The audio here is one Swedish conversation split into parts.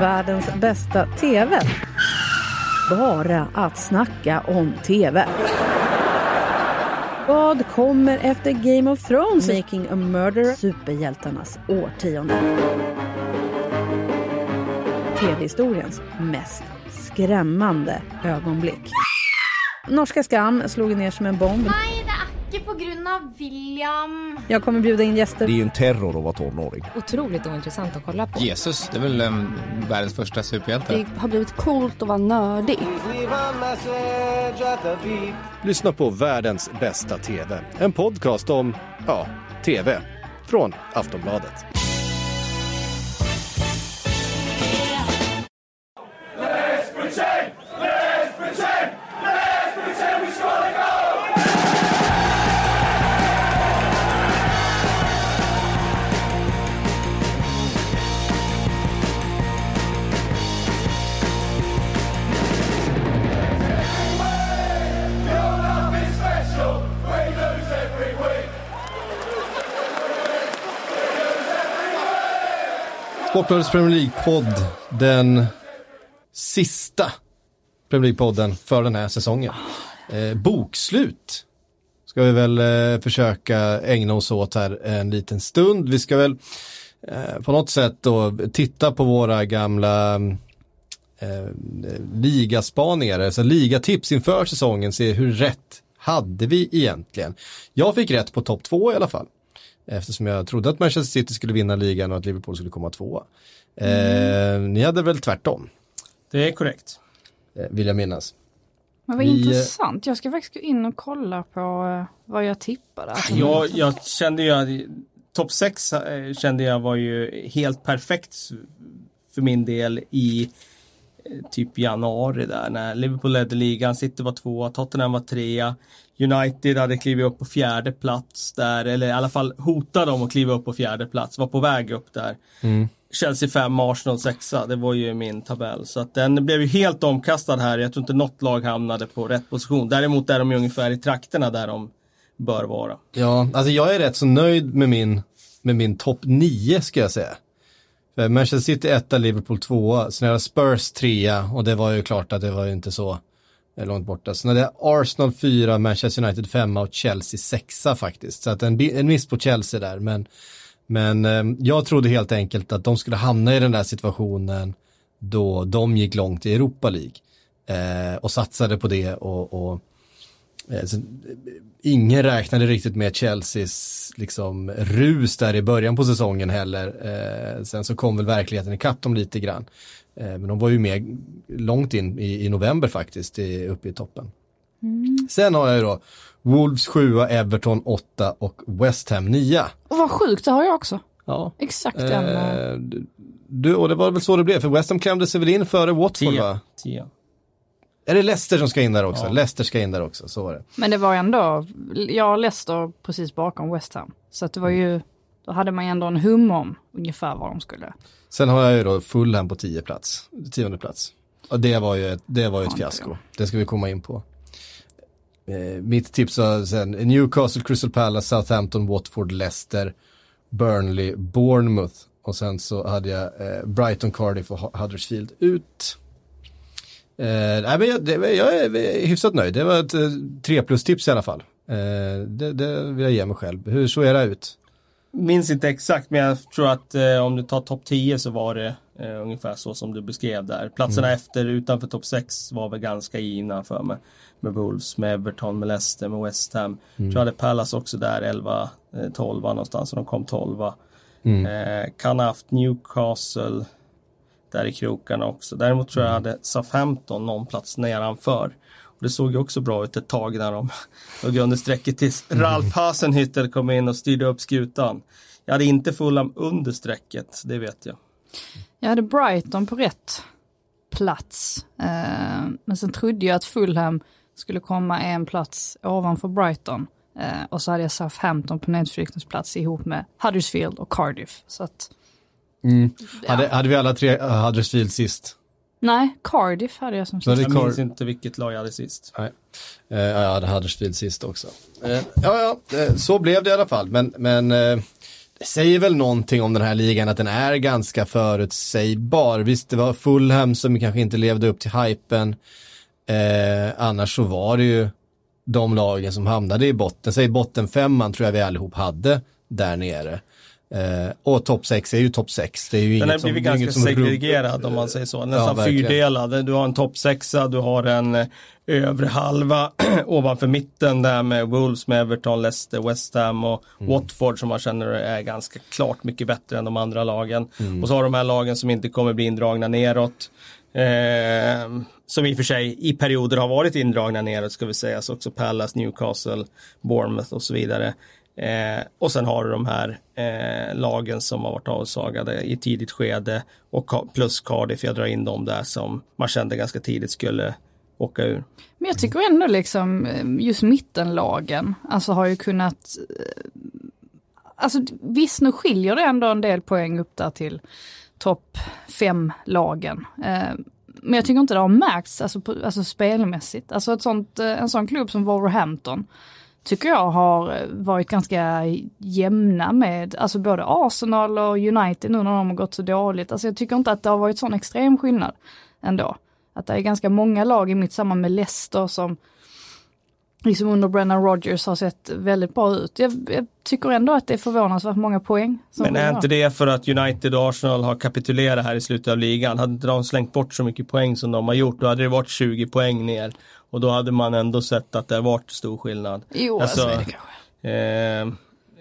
världens bästa TV. Bara att snacka om TV. Vad kommer efter Game of Thrones? Making a Murderer? Superhjältarnas årtionde. TV-historiens mest skrämmande ögonblick. Norska Skam slog ner som en bomb. Inte på grund av William. Jag kommer bjuda in gäster. Det är ju en terror att vara tonåring. Otroligt ointressant att kolla på. Jesus, det är väl um, världens första superhjälte. Det har blivit coolt att vara nördig. Lyssna på världens bästa TV. En podcast om, ja, TV. Från Aftonbladet. Sportbladets Premier League-podd. Den sista Premier League-podden för den här säsongen. Eh, bokslut ska vi väl eh, försöka ägna oss åt här en liten stund. Vi ska väl eh, på något sätt då titta på våra gamla eh, ligaspaningar, alltså ligatips inför säsongen, se hur rätt hade vi egentligen. Jag fick rätt på topp två i alla fall. Eftersom jag trodde att Manchester City skulle vinna ligan och att Liverpool skulle komma tvåa. Eh, ni hade väl tvärtom? Det är korrekt. Eh, vill jag minnas. Men vad Vi, eh, intressant. Jag ska faktiskt gå in och kolla på eh, vad jag tippade. Jag, jag kände ju att topp 6 kände jag var ju helt perfekt för min del i eh, typ januari där när Liverpool ledde ligan, City var tvåa, Tottenham var trea. United hade klivit upp på fjärde plats där, eller i alla fall hotade om att kliva upp på fjärde plats, var på väg upp där. Chelsea 5, Arsenal 6, det var ju min tabell. Så att den blev ju helt omkastad här. Jag tror inte något lag hamnade på rätt position. Däremot är de ju ungefär i trakterna där de bör vara. Ja, alltså jag är rätt så nöjd med min, med min topp 9 ska jag säga. Manchester City 1, Liverpool 2, sen är Spurs 3 och det var ju klart att det var ju inte så långt borta. Sen är det Arsenal 4, Manchester United 5 och Chelsea 6 faktiskt. Så att en, en miss på Chelsea där, men, men eh, jag trodde helt enkelt att de skulle hamna i den där situationen då de gick långt i Europa League eh, och satsade på det och, och Alltså, ingen räknade riktigt med Chelseas liksom, rus där i början på säsongen heller. Eh, sen så kom väl verkligheten ikapp dem lite grann. Eh, men de var ju med långt in i, i november faktiskt, i, uppe i toppen. Mm. Sen har jag ju då Wolves 7, Everton 8 och West Ham 9. Och vad sjukt, det har jag också. Ja. Exakt eh, den. Du, och det var väl så det blev, för West Ham klämde sig väl in före Watford 10. va? 10. Är det Leicester som ska in där också? Ja. Leicester ska in där också, så var det. Men det var ändå, jag och Leicester precis bakom West Ham. Så att det var ju, då hade man ju ändå en hum om ungefär vad de skulle. Sen har jag ju då Fulham på 10 plats, tionde plats. Och det var ju ett, det var ju ett Ja, fiasko. Det ska vi komma in på. Eh, mitt tips var sen Newcastle, Crystal Palace, Southampton, Watford, Leicester, Burnley, Bournemouth. Och sen så hade jag eh, Brighton, Cardiff och Hu- Huddersfield ut. Eh, nej, men jag, det, jag är hyfsat nöjd. Det var ett eh, 3 plus tips i alla fall. Eh, det, det vill jag ge mig själv. Hur såg era ut? Minns inte exakt men jag tror att eh, om du tar topp 10 så var det eh, ungefär så som du beskrev där. Platserna efter utanför topp 6 var väl ganska givna för mig. Med Wolves, med Everton, med Leicester, med West Ham. Tror jag hade Palace också där 11, eh, 12 någonstans och de kom 12. Eh, kan ha haft Newcastle där i krokarna också. Däremot tror jag hade Southampton någon plats nedanför. Och det såg ju också bra ut ett tag när de låg under strecket tills Ralf Hasenhüttel kom in och styrde upp skutan. Jag hade inte Fulham under strecket, det vet jag. Jag hade Brighton på rätt plats. Eh, men sen trodde jag att Fulham skulle komma en plats ovanför Brighton. Eh, och så hade jag Southampton på nedflyttningsplats ihop med Huddersfield och Cardiff. Så att, Hade, hade vi alla tre uh, Huddersfield sist? nej, Cardiff hade jag som Så hade Jag minns inte vilket lag jag hade sist. Nej. Eh, ja, jag hade Huddersfield sist också. Eh, ja, ja, eh, så blev det i alla fall. Men, men eh, det säger väl någonting om den här ligan att den är ganska förutsägbar. Visst, det var Fulham som kanske inte levde upp till hypen. Eh, annars så var det ju de lagen som hamnade i botten. Säg bottenfemman tror jag vi allihop hade där nere. Eh, och topp 6 är ju topp 6. Det är ju Den har som, blivit är ganska som segregerad om man säger så. Nästan verkligen. fyrdelad. Du har en topp 6 du har en eh, övre halva ovanför mitten där med Wolves, med Everton, Leicester, West Ham och Mm. Watford som man känner är ganska klart mycket bättre än de andra lagen. Mm. Och så har de här lagen som inte kommer bli indragna neråt. Eh, som i och för sig i perioder har varit indragna neråt ska vi säga. Så också Palace, Newcastle, Bournemouth och så vidare. Eh, och sen har du de här eh, lagen som har varit avsagade i tidigt skede och plus Cardiff, jag drar in dem där som man kände ganska tidigt skulle åka ur. Men jag tycker ändå liksom eh, just mittenlagen, alltså har ju kunnat eh, Alltså visst nu skiljer det ändå en del poäng upp där till topp fem lagen. Eh, Men jag tycker inte det har märkts alltså, på, alltså spelmässigt. Alltså ett sånt, eh, en sån klubb som Wolverhampton tycker jag har eh, varit ganska jämna med, alltså både Arsenal och United nu när de har gått så dåligt. Alltså jag tycker inte att det har varit sån extrem skillnad ändå. Att det är ganska många lag i mitt samman med Leicester som liksom under Brennan Rodgers har sett väldigt bra ut. Jag, jag tycker ändå att det är förvånansvärt många poäng. Men är inte det för att United och Arsenal har kapitulerat här i slutet av ligan? Hade inte de slängt bort så mycket poäng som de har gjort, då hade det varit 20 poäng ner. Och då hade man ändå sett att det har varit stor skillnad. Jo, Alltså, alltså, det kanske. Eh,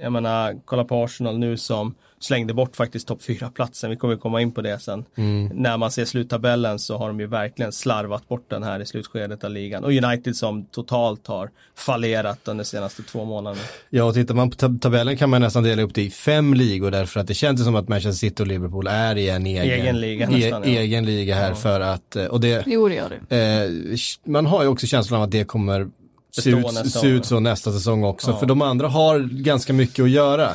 jag menar, kolla på Arsenal nu som slängde bort faktiskt topp 4-platsen. Vi kommer komma in på det sen. När man ser sluttabellen så har de ju verkligen slarvat bort den här i slutskedet av ligan. Och United som totalt har fallerat under de senaste två månaderna. Ja, och tittar man på tab- tabellen kan man nästan dela upp det i fem ligor därför att det känns som att Manchester City och Liverpool är i en egen, Egen liga e- nästan, ja. egen liga här för att, eh, och det, Jo, det gör det. eh, man har ju också känslan av att det kommer se ut, se ut så nästa säsong också, Ja. för de andra har ganska mycket att göra.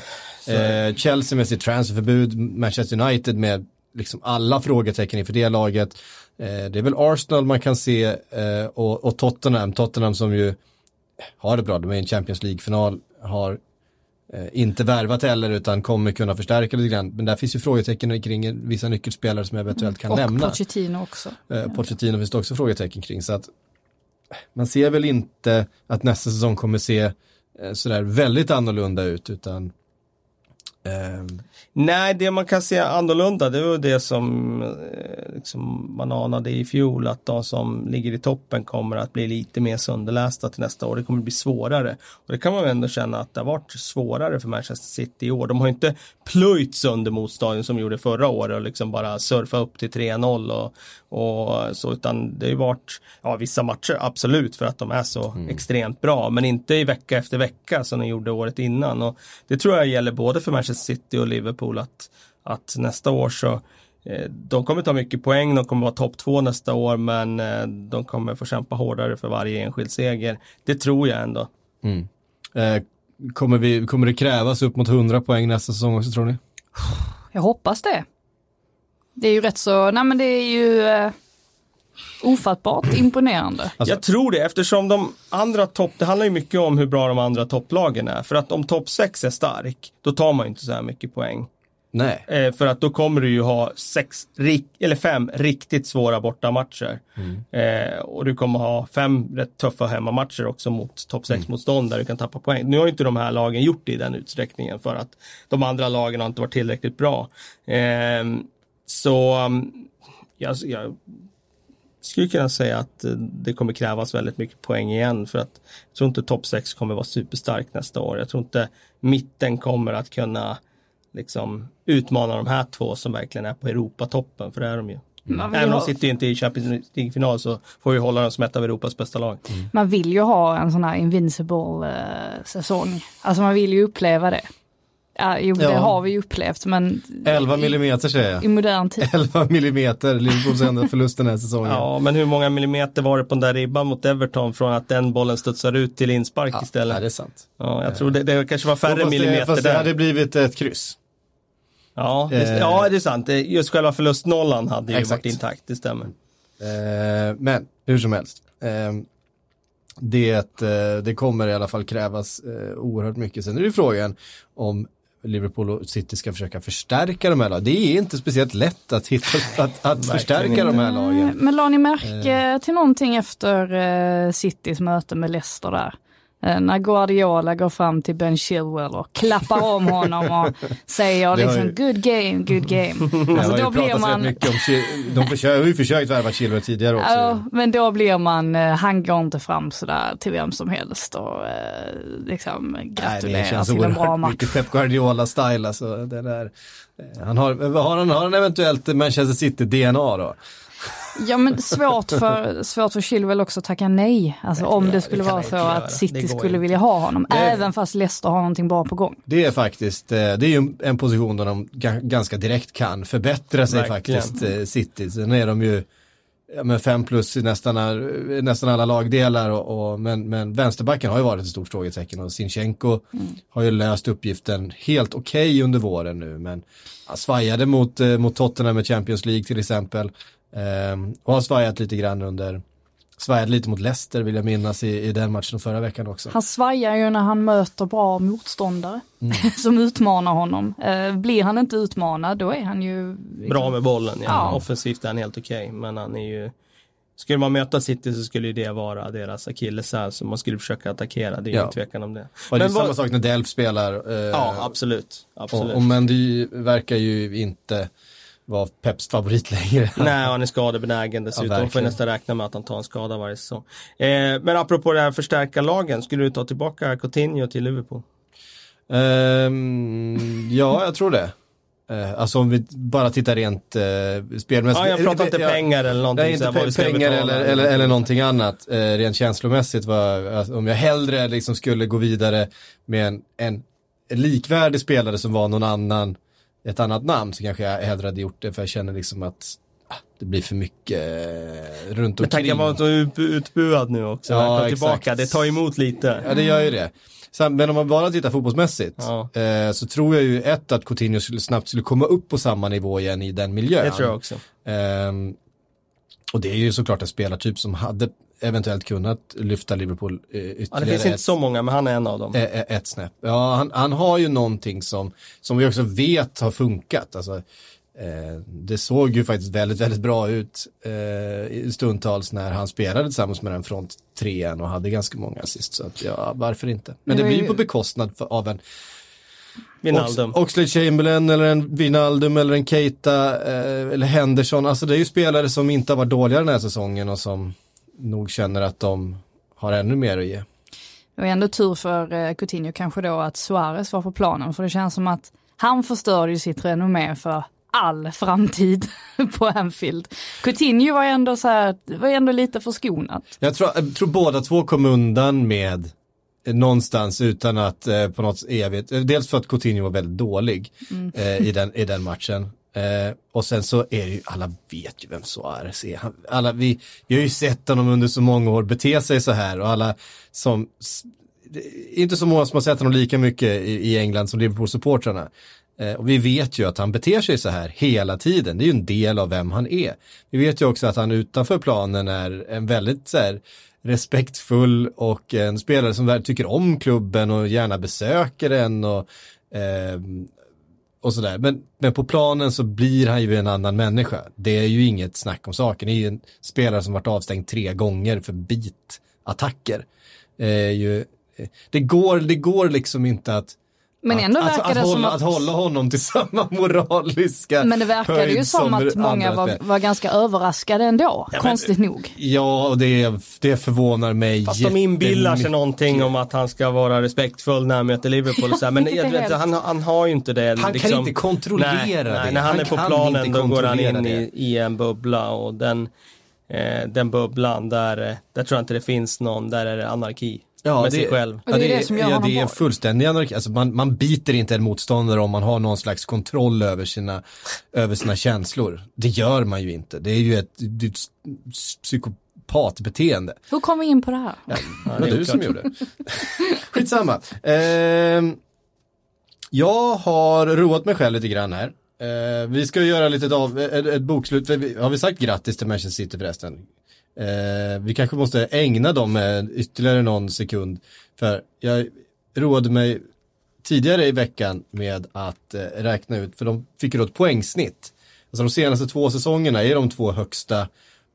Eh, Chelsea med sitt transferförbud, Manchester United med liksom alla frågetecken inför det laget. Eh, det är väl Arsenal man kan se eh, och, och Tottenham, Tottenham som ju har det bra, de är i en Champions League-final, har eh, inte värvat heller utan kommer kunna förstärka lite grann. Men där finns ju frågetecken kring vissa nyckelspelare som eventuellt kan Och lämna. Pochettino också. Eh, Pochettino finns det också frågetecken kring. Så att man ser väl inte att nästa säsong kommer se eh, sådär väldigt annorlunda ut utan Ehm, nej, det man kan se annorlunda det var det som eh, liksom, man anade i fjol att de som ligger i toppen kommer att bli lite mer sönderlästa till nästa år. Det kommer bli svårare. Och det kan man väl ändå känna att det har varit svårare för Manchester City i år. De har ju inte plöjt sönder motståndet som de gjorde förra året och liksom bara surfa upp till 3-0 och, och så utan det har ju varit ja, vissa matcher absolut för att de är så extremt bra men inte i vecka efter vecka som de gjorde året innan och det tror jag gäller både för Manchester City och Liverpool att, att nästa år så eh, de kommer ta mycket poäng, de kommer vara topp två nästa år men eh, de kommer få kämpa hårdare för varje enskild seger. Det tror jag ändå. eh, kommer, vi, kommer det krävas upp mot 100 poäng nästa säsong också tror ni? Jag hoppas det. Det är ju rätt så, nej men det är ju eh, ofattbart imponerande. Alltså- Jag tror det eftersom de andra topp, det handlar ju mycket om hur bra de andra topplagen är. För att om topp 6 är stark, då tar man ju inte så här mycket poäng. Nej. Eh, för att då kommer du ju ha sex, rik, eller fem riktigt svåra bortamatcher. Eh, och du kommer ha fem rätt tuffa hemmamatcher också mot topp 6 motstånd där du kan tappa poäng. Nu har ju inte de här lagen gjort det i den utsträckningen för att de andra lagen har inte varit tillräckligt bra. Eh, så um, jag, jag skulle kunna säga att eh, det kommer krävas väldigt mycket poäng igen för att jag tror inte topp 6 kommer vara superstark nästa år. Jag tror inte mitten kommer att kunna liksom utmana de här två som verkligen är på Europatoppen, för det är de ju. Vill, Även om de sitter ju inte i Champions League-final så får vi hålla dem som ett av Europas bästa lag. man vill ju ha en sån här invincible eh, säsong. Alltså man vill ju uppleva det. Ja, jo, det Ja. har vi ju upplevt men 11 i, millimeter säger jag. i modern tid. 11 millimeter, Liverpools enda förlust den här säsongen. Ja, men hur många millimeter var det på den där ribban mot Everton från att den bollen studsar ut till inspark Ja, istället? det är sant. Ja, jag tror det, det kanske var färre fast millimeter det, fast där. det hade blivit ett kryss. Ja, det, Eh. ja, det är sant. Just själva förlustnollan hade ju Exakt. varit intakt, det stämmer. Eh, men hur som helst. Eh, det, eh, det kommer i alla fall krävas eh, oerhört mycket. Sen är det ju frågan om Liverpool och City ska försöka förstärka de här lagen. Det är inte speciellt lätt att, hitta, att, att förstärka de här lagen. Men la ni märke till någonting efter eh, Citys möte med Leicester där? Eh, när Guardiola går fram till Ben Chilwell och klappar om honom och säger liksom ju... good game, good game. Alltså då blir man... Mycket om, de försöker, har ju försökt värva Chilwell tidigare också. Ja, men då blir man, eh, han går inte fram sådär till vem som helst och eh, liksom gratulerar till en bra match. Mycket Pep Guardiola-style alltså. Det där. Han har, har, han, har han eventuellt Manchester City-DNA då? Ja men svårt för, svårt för Chilwell också att tacka nej. Alltså om det skulle det vara så att City skulle vilja ha honom. Det, även fast Leicester har någonting bra på gång. Det är faktiskt, eh, det är ju en position där de ganska direkt kan förbättra sig Verkligen. faktiskt, eh, City. Sen är de ju med fem plus i nästan, nästan alla lagdelar och, och, men, men vänsterbacken har ju varit ett stort frågetecken och Sinchenko mm. har ju löst uppgiften helt okej okay under våren nu men han svajade mot, eh, mot Tottenham med Champions League till exempel Ehm, och har svajat lite grann under svajade lite mot Leicester vill jag minnas i, i den matchen förra veckan också. Han svajar ju när han möter bra motståndare mm. som utmanar honom. Eh, blir han inte utmanad då är han ju... Liksom... Bra med bollen, ja. ja. Offensivt är han helt okej, okay, men han är ju Skulle man möta City så skulle det vara deras akilleshäl som man skulle försöka attackera, det är ja. ingen tvekan om det. Och det är samma sak när Delf spelar. Eh, ja, absolut. absolut. Och, och Mendy verkar ju inte vara Peps favorit längre. Nej, han är skadebenägen dessutom. Ja, får nästan räkna med att han tar en skada varje säsong. Eh, men apropå det här förstärka lagen, skulle du ta tillbaka Coutinho till Liverpool? Um, ja, jag tror det. Uh, alltså om vi bara tittar rent uh, spelmässigt. Ja, jag pratar inte pengar eller någonting. Nej, inte pe pengar eller, eller, eller någonting annat. Uh, rent känslomässigt var, alltså, om jag hellre liksom skulle gå vidare med en, en likvärdig spelare som var någon annan ett annat namn så kanske jag hellre hade gjort det för jag känner liksom att ah, det blir för mycket eh, runt omkring. Men tanken var att utbuad nu också. Ja, tillbaka, det tar emot lite. Ja, det gör ju det. Men om man bara tittar fotbollsmässigt ja. eh, så tror jag ju ett att Coutinho skulle, snabbt skulle komma upp på samma nivå igen i den miljön. Det tror jag också. Eh, och det är ju såklart en spelartyp som hade eventuellt kunnat lyfta Liverpool ytterligare. Ja, det finns inte så många, men han är en av dem. Ett snäpp. Ja, han, han har ju någonting som, som vi också vet har funkat. Alltså, eh, det såg ju faktiskt väldigt, väldigt bra ut eh, stundtals när han spelade tillsammans med den front trean och hade ganska många assist. Så att, ja, varför inte? Men det, det blir ju på bekostnad för, av en Vinaldum. Oxlade Chamberlain eller en Vinaldum eller en Keita eh, eller Henderson. Alltså det är ju spelare som inte har varit dåliga den här säsongen och som nog känner att de har ännu mer att ge. Det var ändå tur för eh, Coutinho kanske då att Suarez var på planen för det känns som att han förstörde ju sitt renommé för all framtid på Anfield. Coutinho var ändå så här, var ändå lite förskonat. Jag tror, jag tror båda två kom undan med någonstans utan att eh, på något evigt, dels för att Coutinho var väldigt dålig mm. eh, i, den, i den matchen Eh, och sen så är det ju, alla vet ju vem Suarez är. Han, alla, vi, vi har ju sett honom under så många år bete sig så här och alla som, inte så många som har sett honom lika mycket i, i England som Liverpool-supportrarna. Eh, och vi vet ju att han beter sig så här hela tiden. Det är ju en del av vem han är. Vi vet ju också att han utanför planen är en väldigt så här, respektfull och en spelare som tycker om klubben och gärna besöker den och eh, och sådär. Men, men på planen så blir han ju en annan människa. Det är ju inget snack om saken. Det är ju en spelare som varit avstängd tre gånger för bitattacker. Eh, ju, eh, det, går, det går liksom inte att men ändå att, verkar att, att, det hålla, som att... att hålla honom till samma moraliska Men det verkar ju som att många var, var, ganska överraskade ändå, ja, konstigt men, nog. Ja, och det, det förvånar mig Fast de inbillar sig någonting om att han ska vara respektfull när han möter Liverpool och så här. Men jag vet, han, han har ju inte det. Han liksom, kan inte kontrollera nej, det. Nej, när han, han är på planen då går han in i, i, en bubbla och den, eh, den bubblan där, eh, där tror jag inte det finns någon, där är det anarki ja, med det, sig själv. Ja, det, är det som gör ja, det är en fullständig anarki. Alltså man, man biter inte en motståndare om man har någon slags kontroll över sina, över sina känslor. Det gör man ju inte. Det är ju ett, det är ett psykopatbeteende. Hur kom vi in på det här? Ja, det var du som gjorde. Skitsamma. Eh, jag har roat mig själv lite grann här. Eh, vi ska göra lite av, ett, ett bokslut. Har vi sagt grattis till Manchester City förresten? Eh, vi kanske måste ägna dem ytterligare någon sekund. För jag roade mig tidigare i veckan med att eh, räkna ut, för de fick ju då ett poängsnitt. Alltså de senaste två säsongerna är de två högsta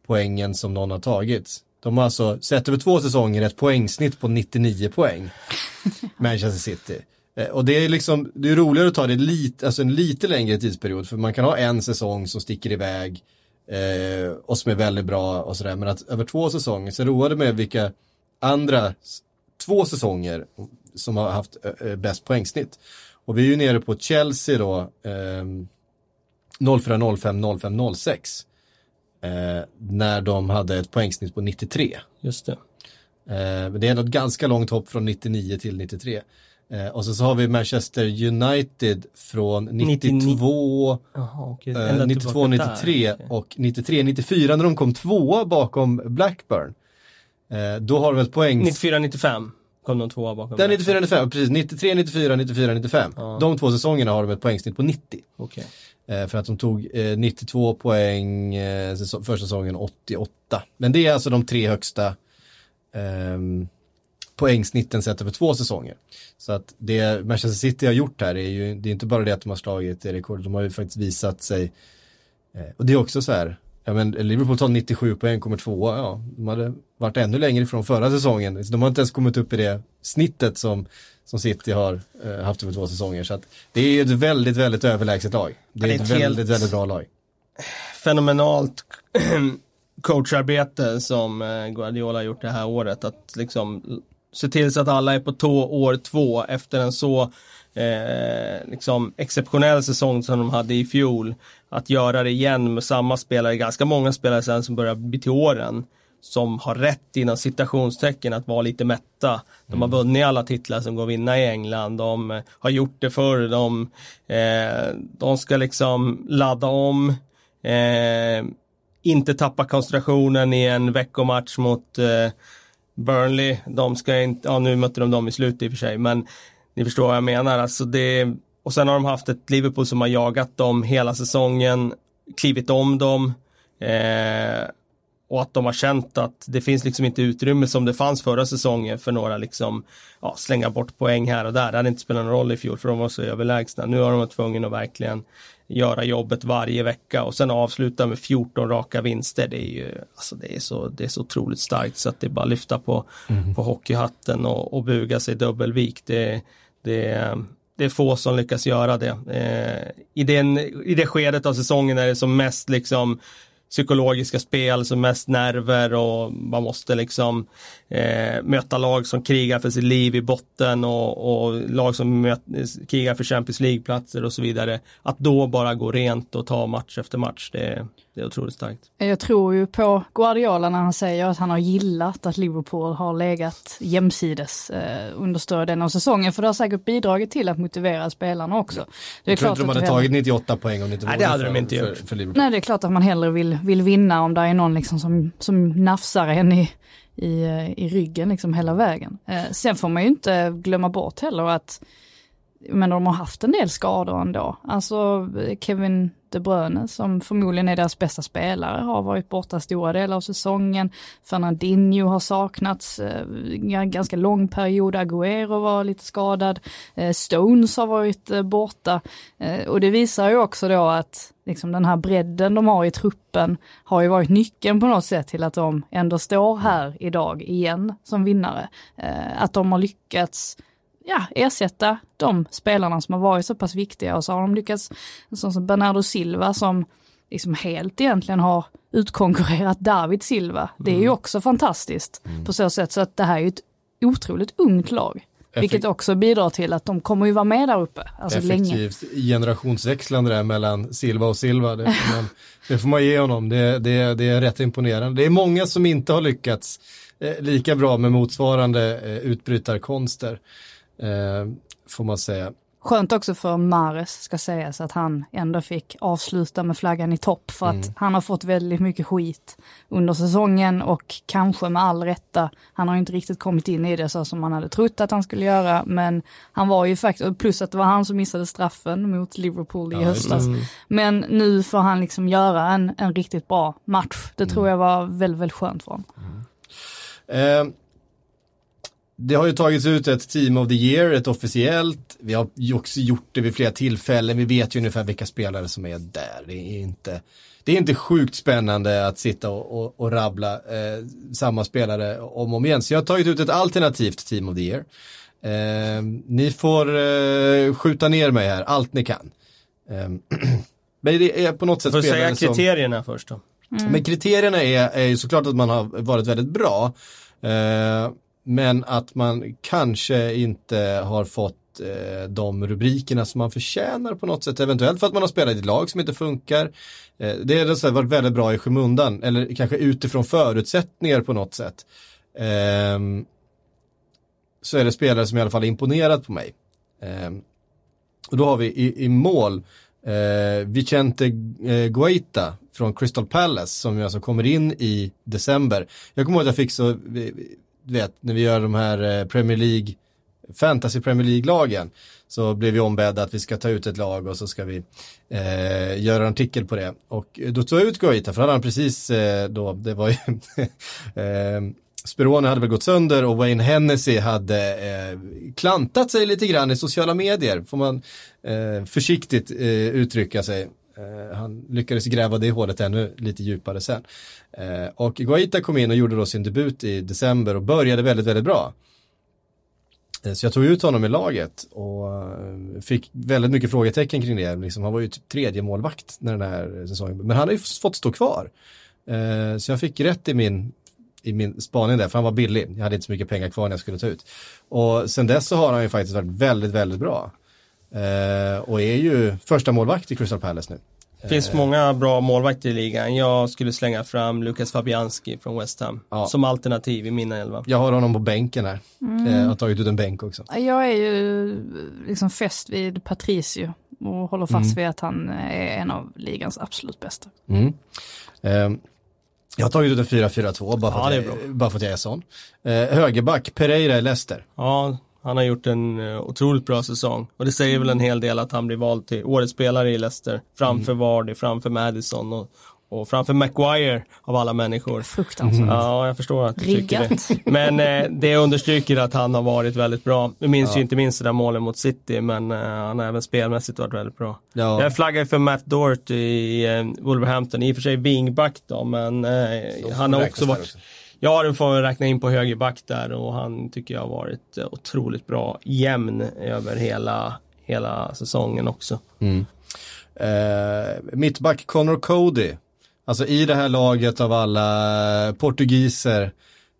poängen som någon har tagit. De har alltså sett över två säsonger ett poängsnitt på 99 poäng. Manchester City. Eh, och det är liksom, det är roligare att ta det lite, alltså en lite längre tidsperiod för man kan ha en säsong som sticker iväg eh, och som är väldigt bra och sådär. Men att över två säsonger, så roade med vilka andra två säsonger som har haft eh, bäst poängsnitt. Och vi är ju nere på Chelsea då, eh, 04, 05, 05, 06. Eh, när de hade ett poängsnitt på 93. Just det. Eh, men det är ändå ett ganska långt hopp från 99 till 93. Eh, och så, så har vi Manchester United från 92, Jaha, okej. eh, Ända 92, tillbaka 93 där, okej. och 93, 94 när de kom tvåa bakom Blackburn. Eh, då har de ett poäng... 94, 95 kom de tvåa bakom. Den mig. 94, 95, precis. 93, 94, 94, 95. Ja. De två säsongerna har de ett poängsnitt på 90. Okej. Eh, för att de tog eh, 92 poäng eh, säsong, första säsongen 88. Men det är alltså de tre högsta ehm, poängsnitten sett över två säsonger. Så att det Manchester City har gjort här är ju, det är inte bara det att de har slagit det rekordet, de har ju faktiskt visat sig, eh, och det är också så här, ja men Liverpool tar 97 poäng, kommer tvåa, ja, de hade varit ännu längre ifrån förra säsongen, de har inte ens kommit upp i det snittet som, som City har eh, haft över två säsonger, så att det är ju ett väldigt, väldigt överlägset lag. Det är, ett, det är ett väldigt, helt- väldigt bra lag. fenomenalt coacharbete som eh, Guardiola har gjort det här året. Att liksom se till så att alla är på tå år två efter en så eh, liksom exceptionell säsong som de hade i fjol. Att göra det igen med samma spelare, ganska många spelare sen som börjar bli till åren. Som har rätt inom citationstecken att vara lite mätta. De har vunnit alla titlar som går att vinna i England. De eh, har gjort det förr. De, eh, de ska liksom ladda om. Eh, inte tappa koncentrationen i en veckomatch mot eh, Burnley. De ska inte, ja nu mötte de dem i slutet i och för sig, men ni förstår vad jag menar. Alltså det, och sen har de haft ett Liverpool som har jagat dem hela säsongen, klivit om dem. Eh, och att de har känt att det finns liksom inte utrymme som det fanns förra säsongen för några liksom ja, slänga bort poäng här och där. Det hade inte spelat någon roll i fjol för de var så överlägsna. Nu har de varit tvungna att verkligen göra jobbet varje vecka och sen avsluta med 14 raka vinster. Det är ju alltså det är så, det är så otroligt starkt så att det är bara att lyfta på, på hockeyhatten och, och buga sig dubbelvikt. Det, det, det är få som lyckas göra det. Eh, i, den, I det skedet av säsongen är det som mest liksom psykologiska spel, som mest nerver och man måste liksom eh, möta lag som krigar för sitt liv i botten och, och lag som möt, krigar för Champions League-platser och så vidare. Att då bara gå rent och ta match efter match, det, det är otroligt starkt. Jag tror ju på Guardiola när han säger att han har gillat att Liverpool har legat jämsides eh, under större delen av säsongen. För det har säkert bidragit till att motivera spelarna också. Det är Jag tror inte de att hade tagit 98 poäng om det inte Nej, det hade för, de inte för, gjort. för Liverpool. Nej, det är klart att man hellre vill, vill vinna om det är någon liksom som, som nafsar en i, i, i ryggen liksom hela vägen. Eh, sen får man ju inte glömma bort heller att men de har haft en del skador ändå. Alltså eh, Kevin de Bruyne som förmodligen är deras bästa spelare har varit borta stora delar av säsongen. Fernandinho har saknats eh, en ganska lång period. Agüero var lite skadad. Eh, Stones har varit eh, borta. Eh, och det visar ju också då att liksom den här bredden de har i truppen har ju varit nyckeln på något sätt till att de ändå står här idag igen som vinnare. Eh, att de har lyckats ja, ersätta de spelarna som har varit så pass viktiga och så har de lyckats, en sån som Bernardo Silva som liksom helt egentligen har utkonkurrerat David Silva. Det är ju också fantastiskt på så sätt så att det här är ju ett otroligt ungt lag. Vilket också bidrar till att de kommer ju vara med där uppe, alltså länge. Effektivt generationsväxlande där mellan Silva och Silva. Det får man, det får man ge honom, det, det, det är rätt imponerande. Det är många som inte har lyckats eh, lika bra med motsvarande eh, utbrytarkonster. Eh, får man säga. Skönt också för Mares ska sägas att han ändå fick avsluta med flaggan i topp för att han har fått väldigt mycket skit under säsongen och kanske med all rätta. Han har inte riktigt kommit in i det så som man hade trott att han skulle göra men han var ju faktiskt, plus att det var han som missade straffen mot Liverpool i Ja, höstas. Men nu får han liksom göra en, en riktigt bra match. Det tror jag var väldigt, väldigt skönt för honom. Eh, det har ju tagits ut ett Team of the Year, ett officiellt. Vi har ju också gjort det vid flera tillfällen. Vi vet ju ungefär vilka spelare som är där. Det är inte, det är inte sjukt spännande att sitta och, och, och rabbla eh, samma spelare om och om igen. Så jag har tagit ut ett alternativt Team of the Year. Eh, ni får eh, skjuta ner mig här, allt ni kan. Eh, men det är på något sätt Får säga spelare som... kriterierna först då? Men kriterierna är, är ju såklart att man har varit väldigt bra. Men att man kanske inte har fått eh, de rubrikerna som man förtjänar på något sätt. Eventuellt för att man har spelat i ett lag som inte funkar. Eh, det har alltså varit väldigt bra i skymundan. Eller kanske utifrån förutsättningar på något sätt. Eh, så är det spelare som i alla fall imponerat på mig. Ehm, och då har vi i, i mål eh, Vicente eh, Guaita från Crystal Palace som alltså kommer in i december. Jag kommer ihåg att jag fick så, eh, du vet, när vi gör de här eh, Premier League, Fantasy Premier League-lagen, så blev vi ombedda att vi ska ta ut ett lag och så ska vi eh, göra en artikel på det. Och eh, då tog jag ut Guaita, för han hade precis eh, då, det var ju eh, Sperone hade väl gått sönder och Wayne Hennessy hade eh, klantat sig lite grann i sociala medier, får man eh, försiktigt eh, uttrycka sig. Eh, han lyckades gräva det hålet ännu lite djupare sen. Eh, och Guaita kom in och gjorde då sin debut i december och började väldigt, väldigt bra. Eh, så jag tog ut honom i laget och eh, fick väldigt mycket frågetecken kring det. Liksom, han var ju typ tredje målvakt när den här säsongen, men han har ju fått stå kvar. Eh, så jag fick rätt i min i min spaning där, för han var billig. Jag hade inte så mycket pengar kvar när jag skulle ta ut. Och sen dess så har han ju faktiskt varit väldigt, väldigt bra. Eh, och är ju första målvakt i Crystal Palace nu. Det finns många bra målvakter i ligan. Jag skulle slänga fram Lukas Fabianski från West Ham. Ja. Som alternativ i mina elva. Jag har honom på bänken här. Mm. Eh, jag har tagit ut en bänk också. Jag är ju liksom fäst vid Patricio och håller fast vid att han är en av ligans absolut bästa. Mm. Eh, jag har tagit ut en 4-4-2 bara, Ja, bara för att jag är sån. Eh, högerback, Pereira i Leicester. Ja, han har gjort en eh, otroligt bra säsong. Och det säger väl en hel del att han blir vald till årets spelare i Leicester. Framför Mm. Vardy, framför Madison och, och framför Maguire av alla människor. Fruktansvärt. Ja, jag förstår att du tycker Riggat. det. Men eh, det understryker att han har varit väldigt bra. Vi minns ju inte minst det där målet mot City, men eh, han har även spelmässigt varit väldigt bra. Ja. Jag flaggar för Matt Doherty i eh, Wolverhampton, i och för sig wingback då, men eh, han har också varit också. Ja, den får räkna in på högerback där och han tycker jag har varit eh, otroligt bra jämn över hela, hela säsongen också. Mm. Eh, mittback Connor Cody. Alltså i det här laget av alla eh, portugiser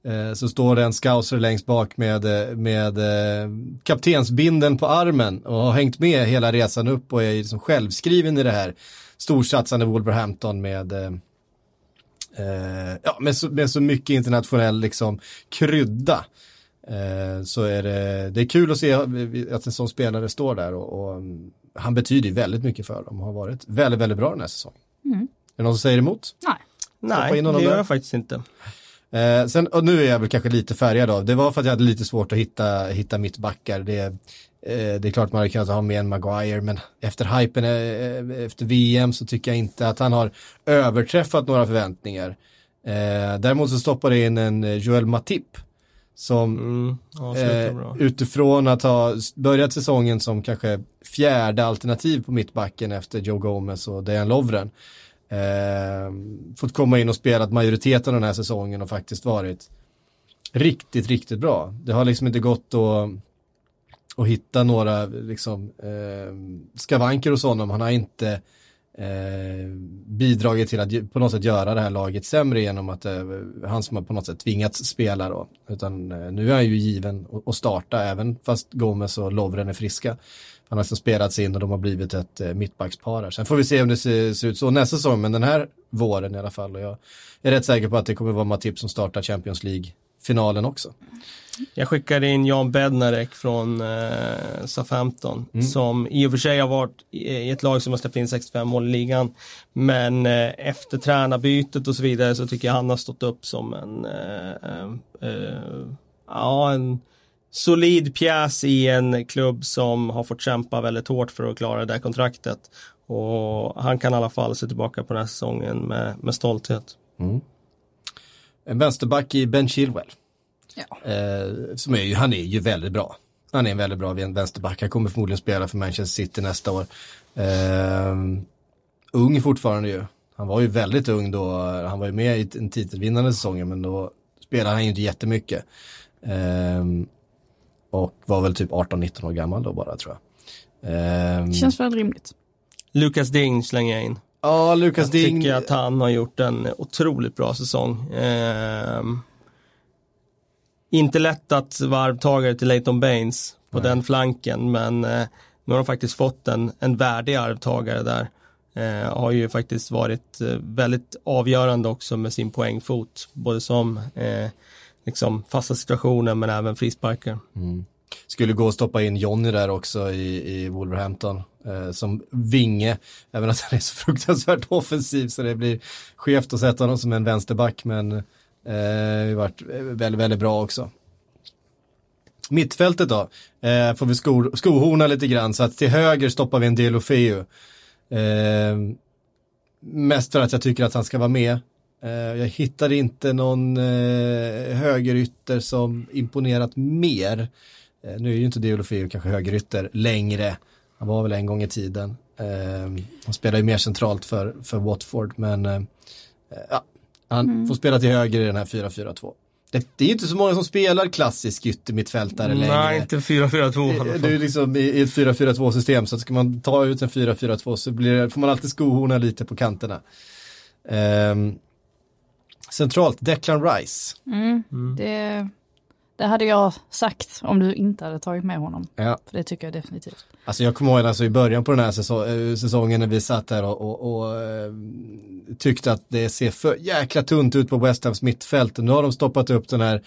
eh, så står det en scouser längst bak med, eh, med eh, kaptensbinden på armen och har hängt med hela resan upp och är liksom självskriven i det här storsatsande Wolverhampton med eh, eh, ja, med, så, med så mycket internationell liksom krydda. Eh, så är det, det är kul att se att en sån spelare står där och, och mm, han betyder ju väldigt mycket för dem och har varit väldigt, väldigt bra den här säsongen. Är det någon som säger emot? Nej. Nej, det gör jag faktiskt inte. Eh, sen, och nu är jag väl kanske lite färgad av, det var för att jag hade lite svårt att hitta, hitta mittbackar. Det, eh, det är klart man hade kunnat ha med en Maguire, men efter hypen eh, efter VM så tycker jag inte att han har överträffat några förväntningar. Eh, däremot så stoppade in en eh, Joel Matip som Mm, ja, eh, utifrån att ha börjat säsongen som kanske fjärde alternativ på mittbacken efter Joe Gomez och Dejan Lovren. Eh, fått komma in och spelat majoriteten av den här säsongen och faktiskt varit riktigt, riktigt bra. Det har liksom inte gått att, och hitta några liksom, eh, skavanker hos honom. Han har inte eh, bidragit till att på något sätt göra det här laget sämre genom att eh, han som har på något sätt tvingats spela då. Utan eh, nu är han ju given att- starta även fast Gomes och Lovren är friska. Han har liksom spelats in och de har blivit ett eh, mittbackspar här. Sen får vi se om det ser, ser ut så nästa säsong, men den här våren i alla fall. Och jag är rätt säker på att det kommer vara Matip som startar Champions League League-finalen också. Jag skickade in Jan Bednarek från eh, Southampton Mm. som i och för sig har varit i ett lag som har släppt in 65 mål i ligan. Men eh, efter tränarbytet och så vidare så tycker jag han har stått upp som en, eh, eh, eh, ja, en solid pjäs i en klubb som har fått kämpa väldigt hårt för att klara det där kontraktet. Och han kan i alla fall se tillbaka på den här säsongen med, med stolthet. En vänsterback i Ben Chilwell. Ja. Eh, som är ju, han är ju väldigt bra. Han är en väldigt bra vänsterback. Han kommer förmodligen spela för Manchester City nästa år. Eh, ung fortfarande ju. Han var ju väldigt ung då. Han var ju med i en titelvinnande säsong men då spelade han ju inte jättemycket. Eh, och var väl typ 18-19 år gammal då bara tror jag. Eh, Känns väldigt rimligt. Lucas Ding slänger jag in. Ja, Lucas jag Ding. tycker att han har gjort en otroligt bra säsong. Eh, inte lätt att vara arvtagare till Leighton Baines på Nej. den flanken, men eh, nu har de faktiskt fått en, en värdig arvtagare där. Eh, har ju faktiskt varit eh, väldigt avgörande också med sin poängfot, både som eh, liksom fasta situationer men även frisparkar. Mm. Skulle gå att stoppa in Jonny där också i, i Wolverhampton Eh, som vinge, även att han är så fruktansvärt offensiv så det blir skevt att sätta honom som en vänsterback men eh, varit eh, väldigt, väldigt bra också. Mittfältet då, eh, får vi sko, skohorna lite grann så att till höger stoppar vi en Delofeu. Eh, mest för att jag tycker att han ska vara med. Eh, jag hittade inte någon eh, högerytter som imponerat mer. Eh, nu är ju inte Deulofeu kanske högerytter längre. Han var väl en gång i tiden. Eh, han spelar ju mer centralt för, för Watford men eh, ja, han mm. får spela till höger i den här 4-4-2. Det, det, är inte så många som spelar klassisk yttermittfältare längre. Nej, inte 4-4-2 Det är liksom i ett 4-4-2 system så att ska man ta ut en 4-4-2 så blir, får man alltid skohorna lite på kanterna. Um, centralt, Declan Rice. Mm, mm. Det det hade jag sagt om du inte hade tagit med honom. Ja. För det tycker jag definitivt. Alltså jag kommer ihåg alltså i början på den här säsong, säsongen när vi satt här och, och, och äh, tyckte att det ser för jäkla tunt ut på West Hams mittfält. Nu har de stoppat upp den här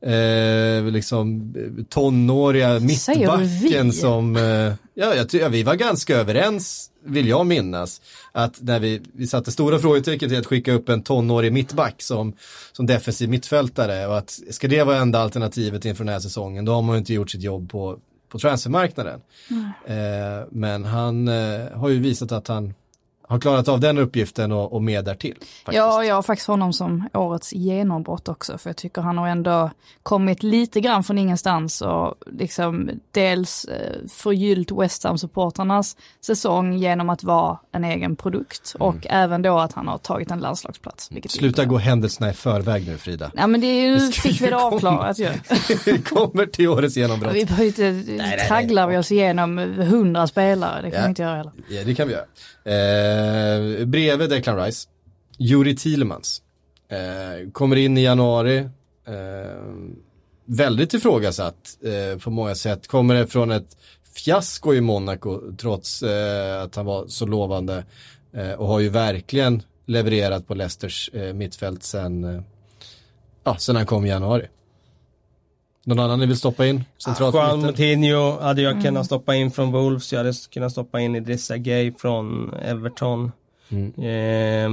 eh, liksom tonåriga mittbacken som, eh, ja, jag, ja, vi var ganska överens, vill jag minnas, att när vi, vi satte stora frågetecken till att skicka upp en tonårig mittback som, som defensiv mittfältare och att ska det vara enda alternativet inför den här säsongen, då har man ju inte gjort sitt jobb på, på transfermarknaden. Mm. Eh, men han eh, har ju visat att han har klarat av den uppgiften och, och mer därtill. Faktiskt. Ja, jag har faktiskt honom som årets genombrott också, för jag tycker han har ändå kommit lite grann från ingenstans och liksom dels eh, förgyllt West Ham-supportrarnas säsong genom att vara en egen produkt mm. och även då att han har tagit en landslagsplats. Sluta gå händelserna i förväg nu Frida. Ja men det är ju, det fick vi det avklarat ju. vi kommer till årets genombrott. Vi behöver inte, tragglar vi oss igenom hundra spelare, det kan ja. vi inte göra heller. Ja det kan vi göra. Eh, bredvid Declan Rice, Juri Thielemans. Eh, kommer in i januari. Eh, väldigt ifrågasatt eh, på många sätt. Kommer det från ett fiasko i Monaco trots eh, att han var så lovande. Eh, och har ju verkligen levererat på Leicesters eh, mittfält sen, eh, ja, sen han kom i januari. Någon annan ni vill stoppa in? Centralt Juan Moutinho hade jag mm. kunnat stoppa in från Wolves. Jag hade kunnat stoppa in Idrissa Gay från Everton. Mm. Eh,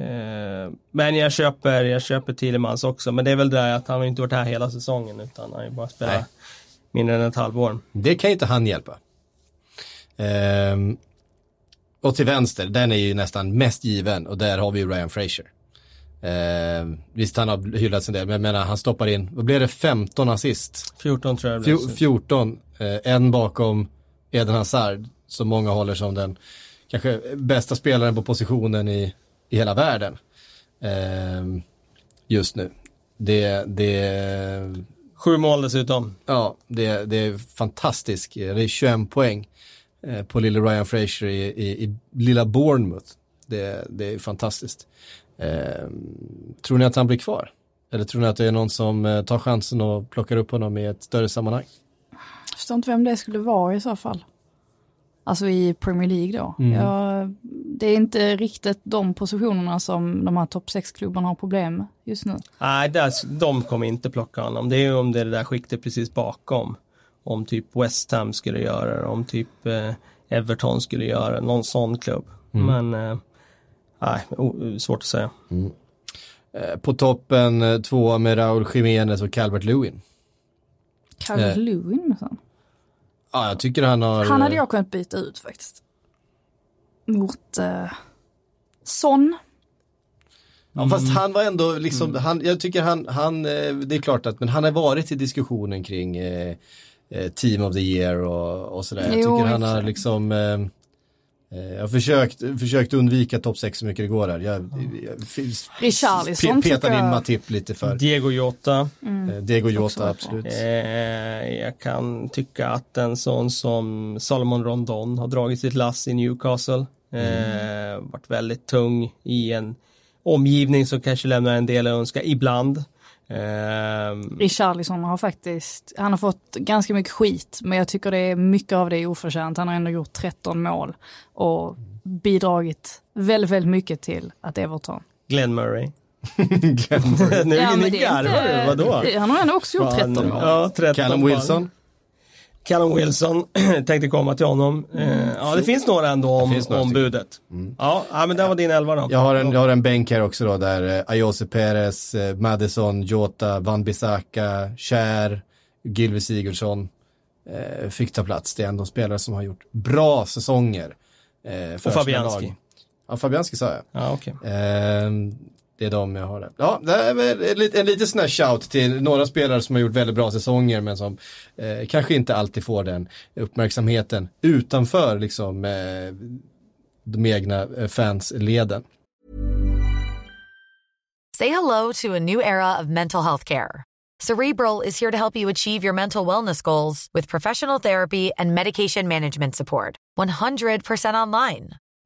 eh, men jag köper, jag köper Thielemans också. Men det är väl det att han har inte varit här hela säsongen utan han har ju bara spelat Nej. mindre än ett halvår. Det kan inte han hjälpa. Eh, och till vänster, den är ju nästan mest given och där har vi ju Ryan Fraser. Eh, visst han har hyllats en del, men jag menar han stoppar in, vad blev det, 15 assist? 14 tror jag. Fjor, 14, eh, en bakom Eden Hazard, som många håller som den kanske bästa spelaren på positionen i, i hela världen. Eh, just nu. Det, det... Sju mål dessutom. Ja, det, det är fantastiskt. Det är 21 poäng eh, på lille Ryan Fraser i, i, i lilla Bournemouth. Det, det är fantastiskt. Eh, tror ni att han blir kvar? Eller tror ni att det är någon som eh, tar chansen och plockar upp honom i ett större sammanhang? Jag förstår inte vem det skulle vara i så fall. Alltså i Premier League då. Mm. Ja, det är inte riktigt de positionerna som de här topp 6-klubbarna har problem med just nu. Nej, de kommer inte plocka honom. Det är ju om det är det där skiktet precis bakom. Om typ West Ham skulle göra det, om typ eh, Everton skulle göra det, någon sån klubb. Mm. Men eh, Nej, svårt att säga. Mm. Eh, på toppen eh, två med Raúl Jiménez och Calvert Lewin. Calvert eh. Lewin så. Ja, jag tycker han har... Han hade jag kunnat byta ut faktiskt. Mot eh, Son. Ja, fast han var ändå liksom, han, jag tycker han, han, eh, det är klart att, men han har varit i diskussionen kring eh, eh, Team of the Year och, och sådär. Jag Jo, tycker han har liksom, eh, eh, jag har försökt, försökt undvika topp 6 så mycket det går där. Jag, jag, pe- petar in jag- Matip lite för. Diego Jota. Mm. Eh, Diego Jota, absolut. Eh, jag kan tycka att en sån som Salomon Rondon har dragit sitt lass i Newcastle. Eh, varit väldigt tung i en omgivning som kanske lämnar en del att önska ibland. Eh, Richarlison har faktiskt, han har fått ganska mycket skit, men jag tycker det är mycket av det är oförtjänt. Han har ändå gjort 13 mål och bidragit väldigt, väldigt mycket till att Everton. Glenn Murray. Glenn nu Ja, men ni det är garvar vadå? Han har ändå också gjort 13 mål. Ja, 13 Callum mål. Wilson. Callum Wilson, tänkte komma till honom. Eh, ja, det finns några ändå om, några om budet. Ja, ja, men det var din elva då. Jag har en, jag har en bänk här också då där eh, Ayose Perez, eh, Madison, Jota, Van Bissaka, Kär, Gylve Sigurdsson fick ta plats. Det är ändå spelare som har gjort bra säsonger. Eh, för Och Fabianski. Ja, Fabianski sa jag. Ja, okej. Eh, det är de jag har där. Ja, det är väl en, en liten sån här shout till några spelare som har gjort väldigt bra säsonger men som eh, kanske inte alltid får den uppmärksamheten utanför liksom eh, de egna eh, fansleden. Say hello to a new era of mental health care. Cerebral is here to help you achieve your mental wellness goals with professional therapy and medication management support. 100% online.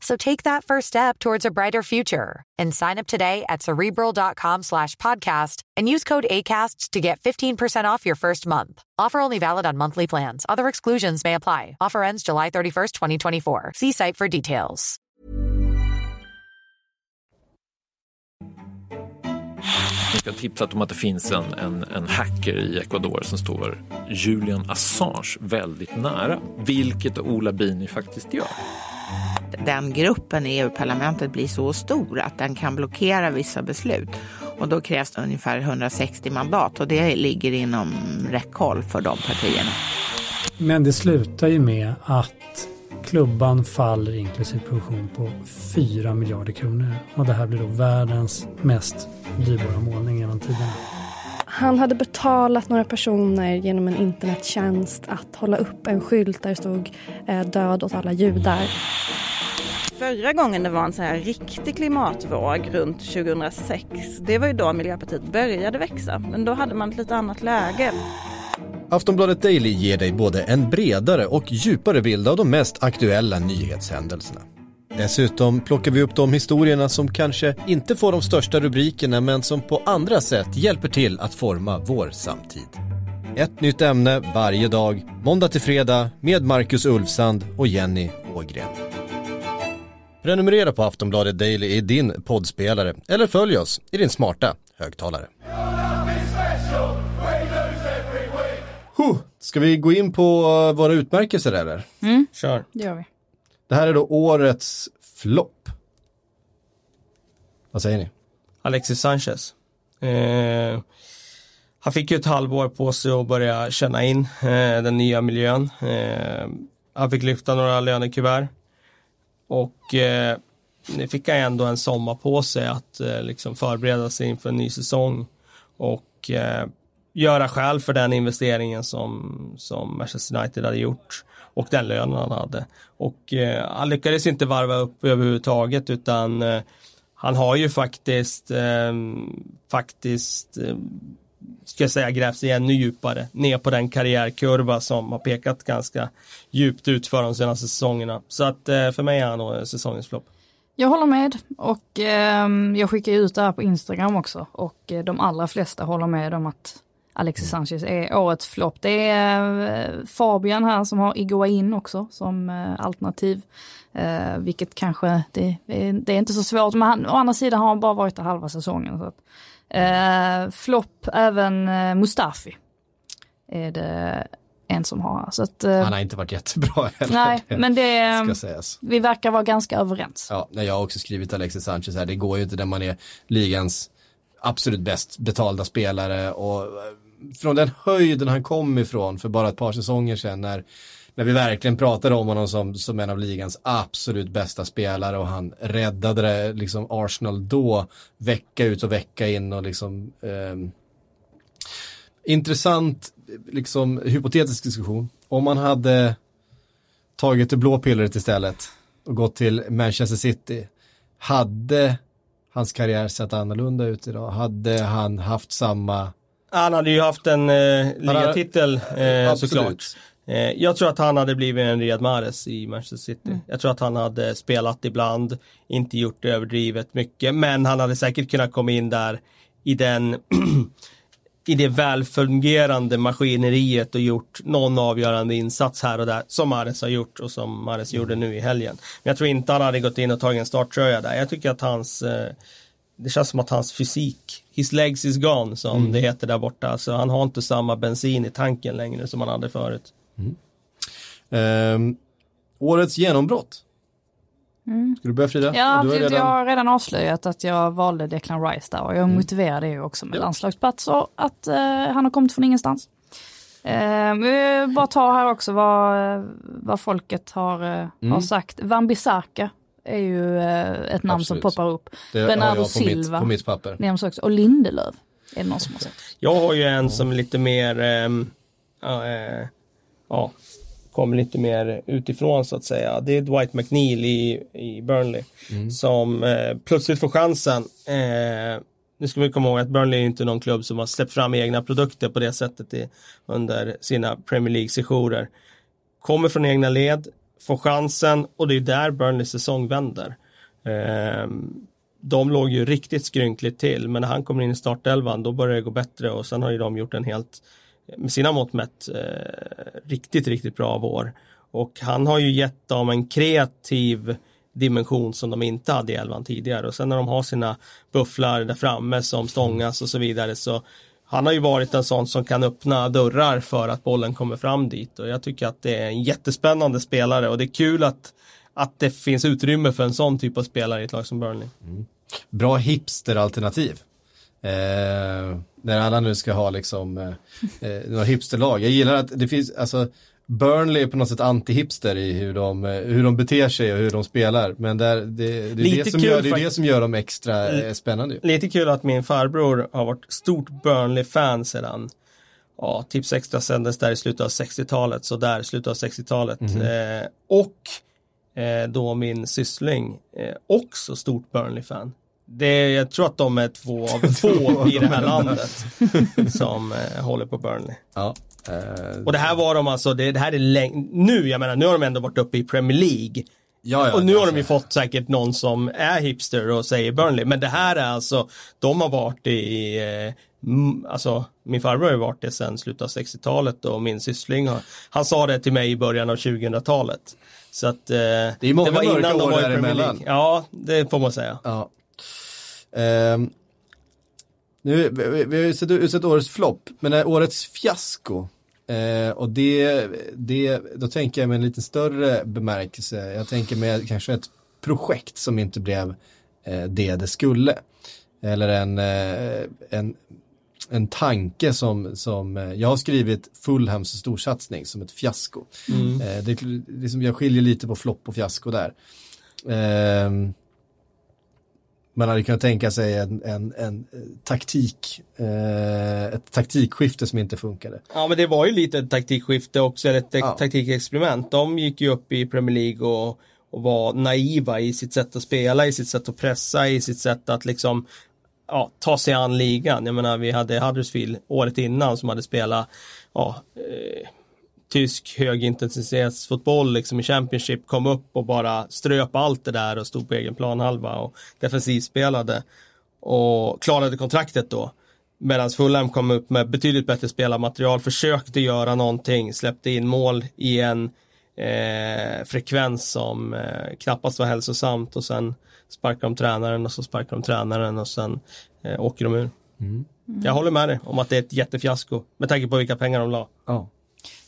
So take that first step towards a brighter future and sign up today at cerebral.com slash podcast and use code ACAST to get 15% off your first month. Offer only valid on monthly plans. Other exclusions may apply. Offer ends July 31st, 2024. See site for details. Jag ska tipsa om att det finns en, en, en hacker i Ecuador som står Julian Assange väldigt nära, vilket Ola Bini faktiskt gör. Den gruppen i EU-parlamentet blir så stor att den kan blockera vissa beslut. Och då krävs det ungefär 160 mandat och det ligger inom räckhåll för de partierna. Men det slutar ju med att klubban faller inklusive produktion på 4 miljarder kronor. Och det här blir då världens mest dyrbara målning genom tiderna. Han hade betalat några personer genom en internettjänst att hålla upp en skylt där det stod eh, död åt alla judar. Förra gången det var en så här riktig klimatvåg runt 2006, det var ju då Miljöpartiet började växa. Men då hade man ett lite annat läge. Aftonbladet Daily ger dig både en bredare och djupare bild av de mest aktuella nyhetshändelserna. Dessutom plockar vi upp de historierna som kanske inte får de största rubrikerna men som på andra sätt hjälper till att forma vår samtid. Ett nytt ämne varje dag, måndag till fredag med Marcus Ulfsand och Jenny Ågren. Prenumerera på Aftonbladet Daily i din poddspelare eller följ oss i din smarta högtalare. Huh. Ska vi gå in på uh, våra utmärkelser eller? Mm, Kör. det gör vi. Det här är då årets flopp. Vad säger ni? Alexis Sanchez. Eh, han fick ju ett halvår på sig att börja känna in eh, den nya miljön. Eh, han fick lyfta några lönekuvert. Och eh, nu fick han ändå en sommar på sig att eh, liksom förbereda sig inför en ny säsong. Och eh, göra skäl för den investeringen som, som Manchester United hade gjort. Och den lönen han hade. Och eh, han lyckades inte varva upp överhuvudtaget utan eh, han har ju faktiskt, eh, faktiskt, eh, ska jag säga, grävt sig ännu djupare ner på den karriärkurva som har pekat ganska djupt ut för de senaste säsongerna. Så att eh, för mig är han nog eh, säsongens flopp. Jag håller med och eh, jag skickar ut det här på Instagram också och eh, de allra flesta håller med om att Alexis Sanchez är årets flopp. Det är eh, Fabian här som har Iguain också som eh, alternativ. Eh, vilket kanske, det, det, är inte så svårt, men han, å andra sidan har han bara varit där halva säsongen. Så att, eh, flopp även Mustafi är det en som har. Så att, Han har inte varit jättebra heller. Nej, men det, ska sägas. vi verkar vara ganska överens. Ja, jag har också skrivit Alexis Sanchez här. Det går ju inte när man är ligans absolut bäst betalda spelare och från den höjden han kom ifrån för bara ett par säsonger sedan när, när vi verkligen pratade om honom som, som en av ligans absolut bästa spelare och han räddade det, liksom Arsenal då vecka ut och vecka in och liksom eh, intressant liksom hypotetisk diskussion. Om man hade tagit det blå pillret istället och gått till Manchester City hade hans karriär sett annorlunda ut idag? Hade han haft samma han hade ju haft en eh, ligatitel eh, Absolut. såklart. Eh, jag tror att han hade blivit en Riyad Mahrez i Manchester City. Mm. Jag tror att han hade spelat ibland, inte gjort det överdrivet mycket, men han hade säkert kunnat komma in där i den i det välfungerande maskineriet och gjort någon avgörande insats här och där som Mahrez har gjort och som Mahrez gjorde nu i helgen. Men jag tror inte han hade gått in och tagit en starttröja där. Jag tycker att hans eh, det känns som att hans fysik, his legs is gone som Mm. det heter där borta. Alltså han har inte samma bensin i tanken längre som han hade förut. Ehm, årets genombrott. Mm. Ska du börja Frida? Ja, du har jag redan... har redan avslöjat att jag valde Declan Rice där och jag Mm. motiverade det också med landslagsplats och att eh, han har kommit från ingenstans. Vi vill bara ta här också vad, vad folket har, eh, Mm. har sagt. Van Bissaka är ju eh, ett namn Absolut. som poppar upp. Det Bernardo mitt- Silva. på mitt papper. nämns också. Och Lindelöf är det någon som har sagt. Jag har ju en som är lite mer, ehm, ja, eh, ja, kommer lite mer utifrån så att säga. Det är Dwight McNeil i, i Burnley som eh, plötsligt får chansen. Eh, nu ska vi komma ihåg att Burnley är inte någon klubb som har släppt fram egna produkter på det sättet i, under sina Premier League-sessioner. Kommer från egna led, får chansen och det är där Burnleys säsong vänder. Ehm, de låg ju riktigt skrynkligt till men när han kommer in i startelvan då börjar det gå bättre och sen har ju de gjort en helt med sina mått mätt eh, riktigt, riktigt bra vår. Och han har ju gett dem en kreativ dimension som de inte hade i elvan tidigare och sen när de har sina bufflar där framme som stångas och så vidare så han har ju varit en sån som kan öppna dörrar för att bollen kommer fram dit och jag tycker att det är en jättespännande spelare och det är kul att, att det finns utrymme för en sån typ av spelare i ett lag som Burnley. Mm. Bra hipsteralternativ. Eh, när alla nu ska ha liksom eh, eh några hipsterlag. Jag gillar att det finns, alltså Burnley är på något sätt anti-hipster i hur de, eh, hur de beter sig och hur de spelar. Men där, det, det, är, det, som gör, det är det som gör dem extra eh, spännande. ju. Lite kul att min farbror har varit stort Burnley-fan sedan ja, Tips Extra sändes där i slutet av 60-talet, så där, slutet av 60-talet. Mhm. Eh, och eh, då min syssling eh, också stort Burnley-fan. Det, jag tror att de är två av få i det här landet som eh, håller på Burnley. Ja, eh, Och det här var de alltså, det, det här är länge, nu, jag menar, nu har de ändå varit uppe i Premier League. Ja, ja, och nu har de ju fått säkert någon som är hipster och säger Burnley. Men det här är alltså, de har varit i, eh, alltså min farbror har ju varit det sedan slutet av 60-talet och min syssling har, han sa det till mig i början av 2000-talet. Så att eh, det är många var mörka innan de var i Premier. League. Ja, det får man säga. Ja. Ehm, nu, vi, vi har ju sett, utsett årets flopp, men årets fiasko. Eh, och det, det, då tänker jag med en lite större bemärkelse. Jag tänker med kanske ett projekt som inte blev eh, det det skulle. Eller en, eh, en, en tanke som, som eh, jag har skrivit Fulhams storsatsning som ett fiasko. Mm. Eh, det, liksom, jag skiljer lite på flopp och fiasko där. Ehm, man hade kunnat tänka sig en, en, en eh, taktik, eh, ett taktikskifte som inte funkade. Ja men det var ju lite ett taktikskifte också, eller ett Ja. taktikexperiment. De gick ju upp i Premier League och, och var naiva i sitt sätt att spela, i sitt sätt att pressa, i sitt sätt att liksom ja, ta sig an ligan. Jag menar vi hade Huddersfield året innan som hade spelat ja, eh, tysk högintensitetsfotboll liksom i Championship, kom upp och bara ströp allt det där och stod på egen planhalva och defensivspelade och klarade kontraktet då. Medan Fulham kom upp med betydligt bättre spelarmaterial, försökte göra någonting, släppte in mål i en eh, frekvens som eh, knappast var hälsosamt och sen sparkar de tränaren och så sparkar de tränaren och sen eh, åker de ur. Mm. Jag håller med dig om att det är ett jättefiasko med tanke på vilka pengar de la. Ja.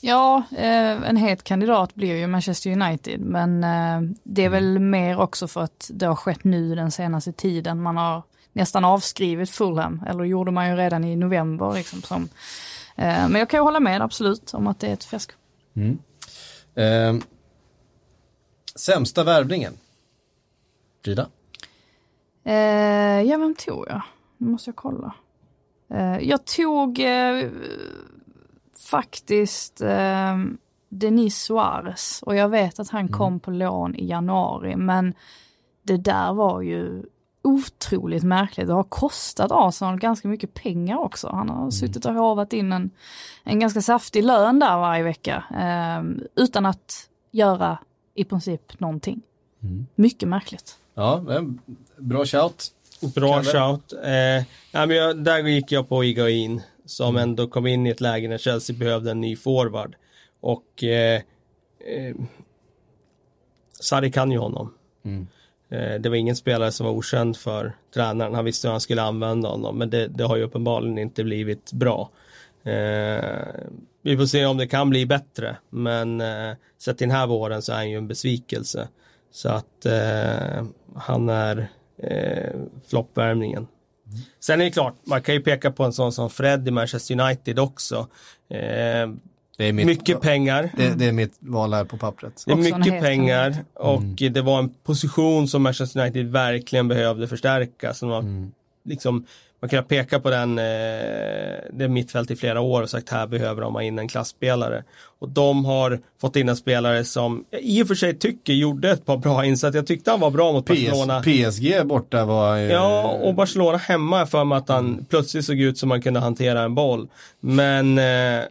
Ja, eh, en het kandidat blir ju Manchester United, men eh, det är väl mer också för att det har skett nu den senaste tiden. Man har nästan avskrivit Fulham, eller gjorde man ju redan i november. Liksom, som, eh, men jag kan ju hålla med absolut om att det är ett fiasko. Mm. Eh, sämsta värvningen? Frida? Eh, ja, vem tog jag? Nu måste jag kolla. Eh, jag tog faktiskt eh, Denis Suarez och jag vet att han Mm. kom på lån i januari men det där var ju otroligt märkligt. Det har kostat Arsenal ganska mycket pengar också. Han Mm. har suttit och hovat in en, en ganska saftig lön där varje vecka eh, utan att göra i princip någonting. Mm. Mycket märkligt. Ja, bra shout. Bra Kalle? shout. Eh, ja, men jag, där gick jag på Igain som Mm. ändå kom in i ett läge när Chelsea behövde en ny forward. Och eh, eh, Sarri kan ju honom. Mm. Eh, det var ingen spelare som var okänd för tränaren. Han visste hur han skulle använda honom. Men det, det har ju uppenbarligen inte blivit bra. Eh, vi får se om det kan bli bättre. Men eh, sett till den här våren så är han ju en besvikelse. Så att eh, han är eh, floppvärmningen. Sen är det klart, man kan ju peka på en sån som Fred i Manchester United också. Eh, Det är mitt, mycket pengar. Det, det är mitt val här på pappret. Det är mycket pengar kandidat. och Mm. det var en position som Manchester United verkligen behövde förstärka. Så man, Mm. liksom, man kan peka på den, eh, det mittfält i flera år och sagt här behöver de ha in en klassspelare. Och de har fått in en spelare som jag i och för sig tycker gjorde ett par bra insatser. Jag tyckte han var bra mot Barcelona. PS, PSG borta var ju... Ja, och Barcelona hemma för mig att han plötsligt såg ut som man kunde hantera en boll. Men eh,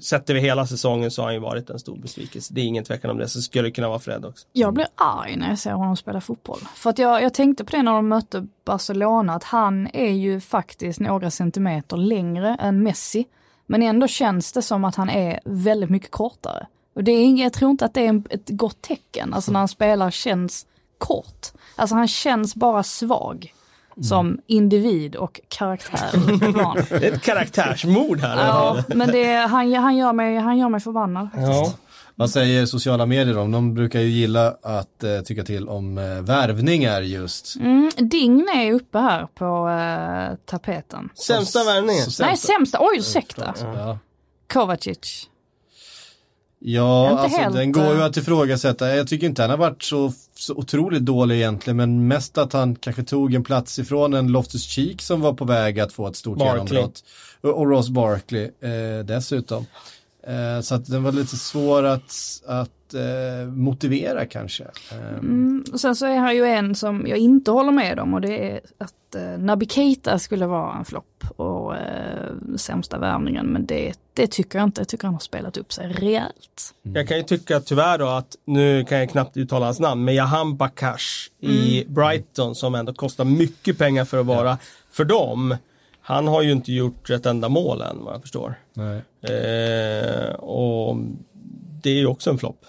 sett över hela säsongen så har han ju varit en stor besvikelse. Det är ingen tvekan om det, så skulle det kunna vara Fred också. Jag blir arg när jag ser honom spela fotboll. För att jag, jag tänkte på det när de mötte Barcelona, att han är ju faktiskt några centimeter längre än Messi. Men ändå känns det som att han är väldigt mycket kortare. Och det är, jag tror inte att det är ett gott tecken, alltså när han spelar känns kort. Alltså han känns bara svag. Som individ och karaktär. Det är ett karaktärsmord här. Ja, men det, han, han, gör mig, han gör mig förbannad. Ja. Vad säger sociala medier om? De brukar ju gilla att eh, tycka till om eh, värvningar just. Mm, Dign är uppe här på eh, tapeten. Sämsta värvningen. Så Nej, sämsta- sämsta. Oj, ursäkta. Ja, Kovacic. ja Inte alltså helt, den går ju eh, att ifrågasätta. Jag tycker inte han har varit så, så otroligt dålig egentligen, men mest att han kanske tog en plats ifrån en Loftus Cheek som var på väg att få ett stort Barkley. genombrott. Och, Ross Barkley eh, dessutom. Eh, så att den var lite svår att, att eh, motivera kanske. Eh, Mm, och sen så är här ju en som jag inte håller med om och det är att eh, Naby Keita skulle vara en flopp och eh, sämsta värvningen. Men det, det tycker jag inte. Jag tycker han har spelat upp sig rejält. Jag kan ju tycka tyvärr då att, nu kan jag knappt uttala hans namn, men Jahan Bakash i Brighton som ändå kostar mycket pengar för att vara för dem. Han har ju inte gjort ett enda mål än vad jag förstår. nej. Eh, och det är ju också en flopp.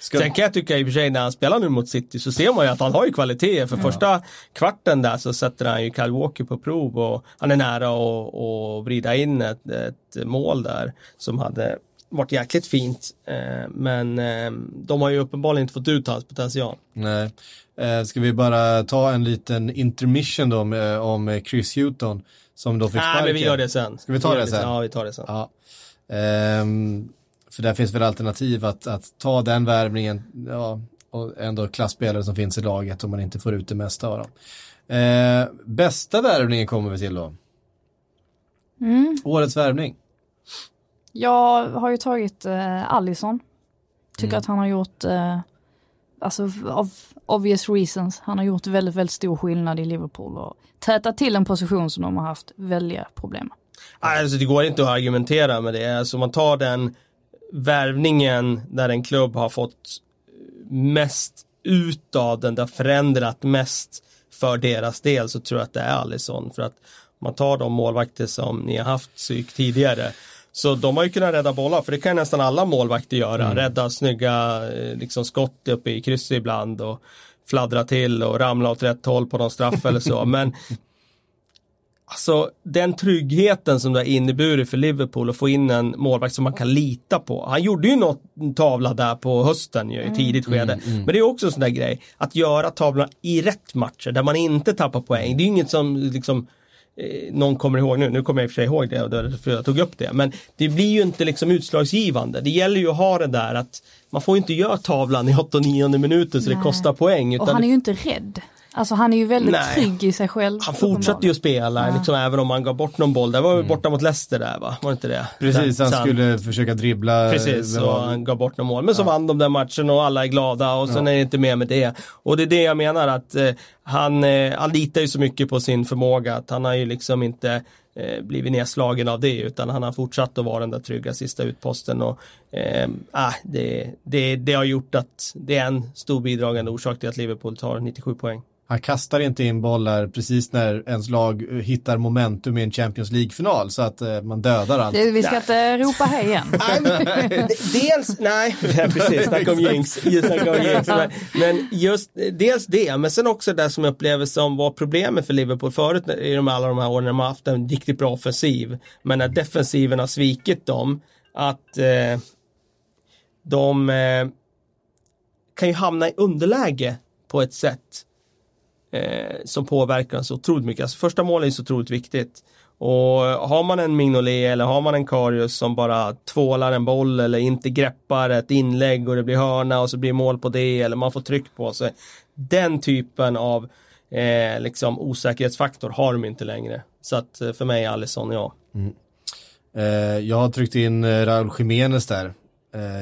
Ska- Sen kan jag tycka i och för sig när han spelar nu mot City så ser man ju att han har ju kvaliteter. För första kvarten där så sätter han ju Kyle Walker på prov och han är nära att vrida in ett, ett mål där som hade varit jäkligt fint. Eh, men eh, de har ju uppenbarligen inte fått ut hans potential. Nej. Eh, ska vi bara ta en liten intermission då om Chris Hutton som då fick Nej, sparken? men vi gör det sen. Ska vi ta gör det sen? Ja, vi tar det sen. Ja. Ehm, för där finns väl alternativ att, att ta den värvningen ja, och ändå klassspelare som finns i laget om man inte får ut det mesta av dem. Eh, bästa värvningen kommer vi till då. Mm. Årets värvning. Jag har ju tagit eh, Allison. Tycker Mm. att han har gjort, eh, alltså av obvious reasons, han har gjort väldigt, väldigt stor skillnad i Liverpool och tätat till en position som de har haft väldiga problem med. Alltså det går inte att argumentera med det. Alltså man tar den värvningen där en klubb har fått mest ut av den, det har förändrat mest för deras del så tror jag att det är Alisson. För att man tar de målvakter som ni har haft psyk tidigare. Så de har ju kunnat rädda bollar, för det kan nästan alla målvakter göra. Mm. Rädda snygga eh, liksom, skott uppe i krysset ibland och fladdra till och ramla åt rätt håll på någon straff eller så. Men Alltså den tryggheten som det har inneburit för Liverpool att få in en målvakt som man kan lita på. Han gjorde ju något tavla där på hösten ju, i tidigt skede. Mm, mm. Men det är också en sån där grej. Att göra tavlorna i rätt matcher där man inte tappar poäng. Det är inget som liksom någon kommer ihåg nu. Nu kommer jag i och för sig ihåg det och därför jag tog upp det. Men det blir ju inte liksom utslagsgivande. Det gäller ju att ha det där att man får inte göra tavlan i 89 minuten så det Nej. kostar poäng. Och han är ju inte rädd. Alltså han är ju väldigt Nej. trygg i sig själv. han fortsatte ju att spela, liksom, även om han gav bort någon boll. Det var ju borta mot Leicester där va? Var det inte det? Precis, han sen- skulle försöka dribbla. Precis, det och var- han gav bort någon mål. Men så vann de den matchen och alla är glada och sen Ja. är det inte mer med det. Och det är det jag menar att eh, han, eh, han litar ju så mycket på sin förmåga att han har ju liksom inte eh, blivit nedslagen av det utan han har fortsatt att vara den där trygga sista utposten och eh, det, det, det har gjort att det är en stor bidragande orsak till att Liverpool tar 97 poäng. Han kastar inte in bollar precis när ens lag eh, hittar momentum i en Champions League-final så att eh, man dödar allt. Det, vi ska inte ropa hej igen. dels, nej, precis, snacka om jinx. Snacka om jinx. Men, men just dels det, men sen också det som jag upplever som var problemet för Liverpool förut i de, alla de här åren när de har haft en riktigt bra offensiv. Men när defensiven har svikit dem, att eh, de eh, kan ju hamna i underläge på ett sätt eh, som påverkar så otroligt mycket. Alltså första målet är så otroligt viktigt. Och har man en Mignolet eller har man en Karius som bara tvålar en boll eller inte greppar ett inlägg och det blir hörna och så blir mål på det eller man får tryck på sig. Den typen av eh, liksom osäkerhetsfaktor har de inte längre. Så att eh, för mig är Alisson ja. Mm. Eh, jag har tryckt in eh, Raul Raúl Jiménez där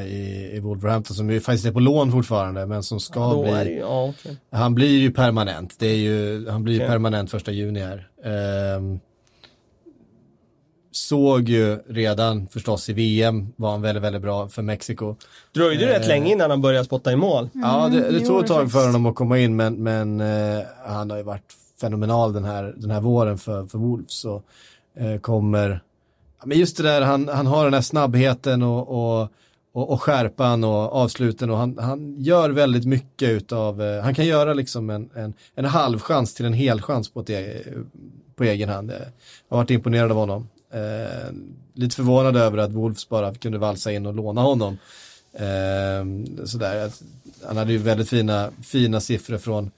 i, i Wolverhampton som ju faktiskt är på lån fortfarande men som ska Då bli det ju, ja, okej. Han blir ju permanent, det är ju, han blir ju Okej. permanent första juni här. Ehm, såg ju redan förstås i VM var han väldigt, väldigt bra för Mexiko. Dröjde rätt Eh, länge innan han började spotta i mål. Ja, det, det Mm, tog ett tag för honom att komma in men, men eh, han har ju varit fenomenal den här, den här våren för, för Wolves och eh, kommer, ja, men just det där, han, han har den här snabbheten och, och, och, och skärpan och avsluten och han, han gör väldigt mycket utav, eh, han kan göra liksom en, en, en halvchans till en helchans på, ett, e- på egen hand. Eh, Jag har varit imponerad av honom. Eh, lite förvånad över att Wolves bara kunde valsa in och låna honom. Eh, sådär. Han hade ju väldigt fina, fina siffror från,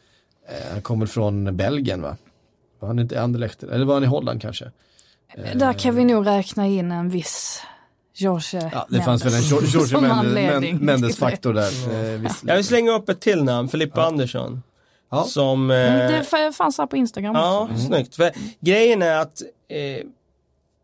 eh, han kommer från Belgien va? Var han inte i Anderlecht, eller var han i Holland kanske? Där kan vi nog räkna in en viss Jorge Ja, det fanns väl en George George som Mendes, anledning Men- Mendes till det. faktor där. Eh. Jag vill slänga upp ett till namn, Filippa Andersson. Ja. Som... Eh, det fanns här på Instagram Ja, också. snyggt. För grejen är att eh,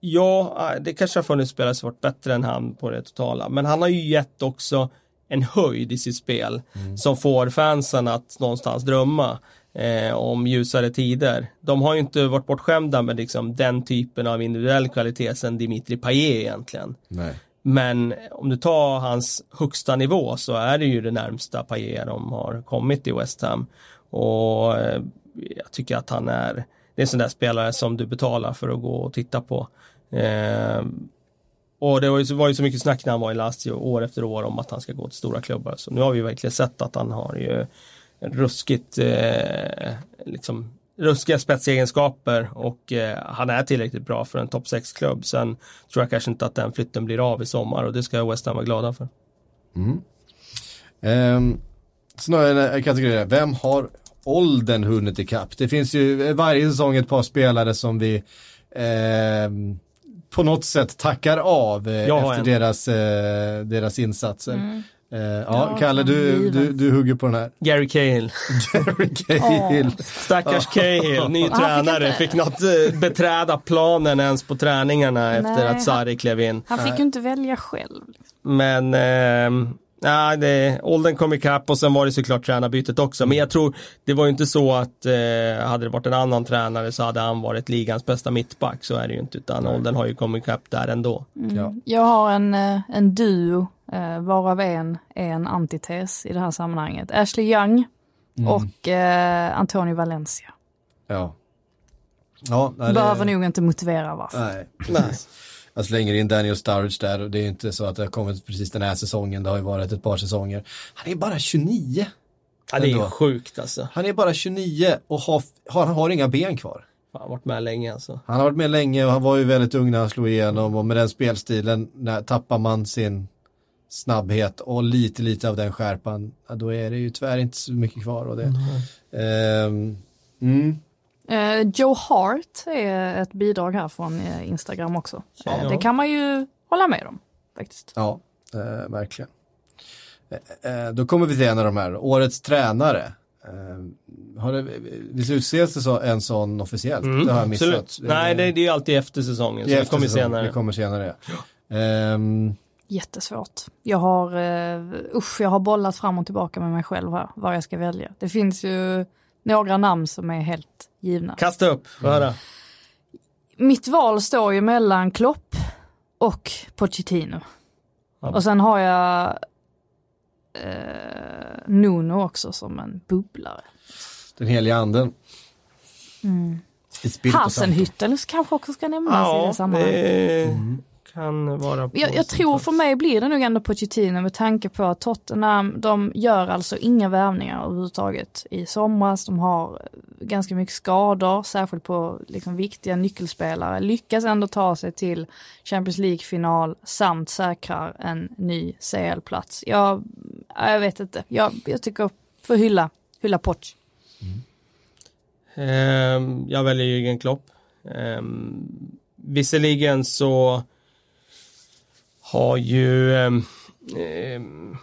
ja, det kanske har funnits spelare som varit bättre än han på det totala. Men han har ju gett också en höjd i sitt spel som får fansen att någonstans drömma eh, om ljusare tider. De har ju inte varit bortskämda med liksom den typen av individuell kvalitet sen Dimitri Payet egentligen. Nej. Men om du tar hans högsta nivå så är det ju det närmsta Payet de har kommit i West Ham. Och eh, jag tycker att han är, det är en sån där spelare som du betalar för att gå och titta på. Eh, och det var ju, så- var ju så mycket snack när han var i Lazio år efter år om att han ska gå till stora klubbar. Så nu har vi verkligen sett att han har ju ruskigt, eh, liksom, ruskiga spetsegenskaper och eh, han är tillräckligt bra för en topp 6-klubb. Sen tror jag kanske inte att den flytten blir av i sommar och det ska West Ham vara glada för. Mm. Um, har jag en kategori där. Vem har åldern hunnit ikapp? Det finns ju varje säsong ett par spelare som vi ehm, på något sätt tackar av eh, efter en. deras, eh, deras insatser. Mm. Eh, ja, Ja, Kalle, du, du, du hugger på den här. Gary Cahill. Gary Cahill. Stackars Cahill, ny fick tränare, inte- fick något eh, beträda planen ens på träningarna efter Nej, att Sarri klev in. Han fick ju inte välja själv. Men ehm, nej, det, åldern kom ikapp och sen var det såklart tränarbytet också. Men jag tror, det var ju inte så att eh, hade det varit en annan tränare så hade han varit ligans bästa mittback. Så är det ju inte, utan åldern har ju kommit ikapp där ändå. Ja. Jag har en, eh, en duo, eh, varav en är en antites i det här sammanhanget. Ashley Young Mm. och eh, Antonio Valencia. Ja. Ja, nej, det- Behöver nog inte motivera varför. Nej, precis. Jag slänger in Daniel Sturridge där och det är inte så att det har kommit precis den här säsongen, det har ju varit ett par säsonger. Han är bara 29. Ja, det är Ändå. sjukt alltså. Han är bara 29 och har, har, han har inga ben kvar. Han har varit med länge alltså. Han har varit med länge och han var ju väldigt ung när han slog igenom och med den spelstilen när tappar man sin snabbhet och lite lite av den skärpan, ja, då är det ju tyvärr inte så mycket kvar. Och det. Ehm, mm. Eh, Joe Hart är ett bidrag här från eh, Instagram också. Ja. Eh, Det kan man ju hålla med om faktiskt. Ja, eh, verkligen. Eh, eh, då kommer vi till en av de här, årets tränare. Eh, har det, visst utses det så, en sån officiellt? Mm, det har jag missat. absolut. Nej, det, det är ju alltid efter säsongen. Så Det är det kommer efter säsong, senare. Det kommer senare. Ehm, Jättesvårt. Jag har, uh, usch, jag har bollat fram och tillbaka med mig själv här, vad jag ska välja. Det finns ju några namn som är helt givna. Kasta upp, höra. Mitt val står ju mellan Klopp och Pochettino. Och sen har jag eh, Nuno också som en bubblare. den heliga anden. Mm. Hasenhüttel kanske också ska nämnas i Ja, det sammanhanget. det kan vara på Jag, jag tror plats. för mig blir det nog ändå Pochettino med tanke på att Tottenham, de gör alltså inga värvningar överhuvudtaget i somras. De har eh, ganska mycket skador, särskilt på liksom viktiga nyckelspelare. Lyckas ändå ta sig till Champions League-final samt säkrar en ny CL-plats. Jag, jag vet inte, jag, jag tycker för hylla, hylla Poch. Ehm, jag väljer Jürgen Klopp. Um, visserligen så har ju ehm, ehm,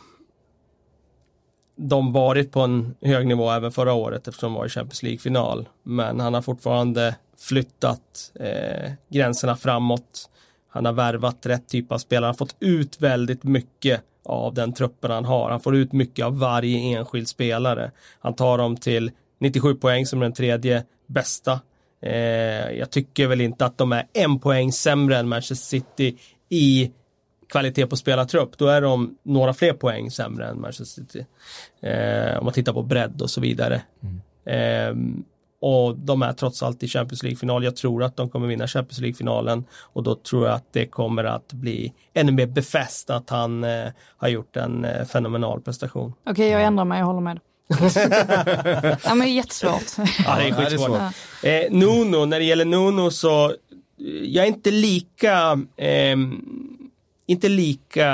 de varit på en hög nivå även förra året eftersom de var i Champions League-final. Men han har fortfarande flyttat eh, gränserna framåt. Han har värvat rätt typ av spelare. Han har fått ut väldigt mycket av den truppen han har. Han får ut mycket av varje enskild spelare. Han tar dem till 97 poäng som den tredje bästa. Eh, jag tycker väl inte att de är en poäng sämre än Manchester City i kvalitet på spelartrupp. Då är de några fler poäng sämre än Manchester City. Eh, om man tittar på bredd och så vidare. Eh, och de är trots allt i Champions League-final. Jag tror att de kommer vinna Champions League-finalen och då tror jag att det kommer att bli ännu mer befäst att han eh, har gjort en eh, fenomenal prestation. Okej, jag ändrar mig, jag håller med. ja, men jättesvårt. Ja, det är Ja, det är skitsvårt. svårt. Eh, Nuno, när det gäller Nuno så eh, jag är inte lika ehm, inte lika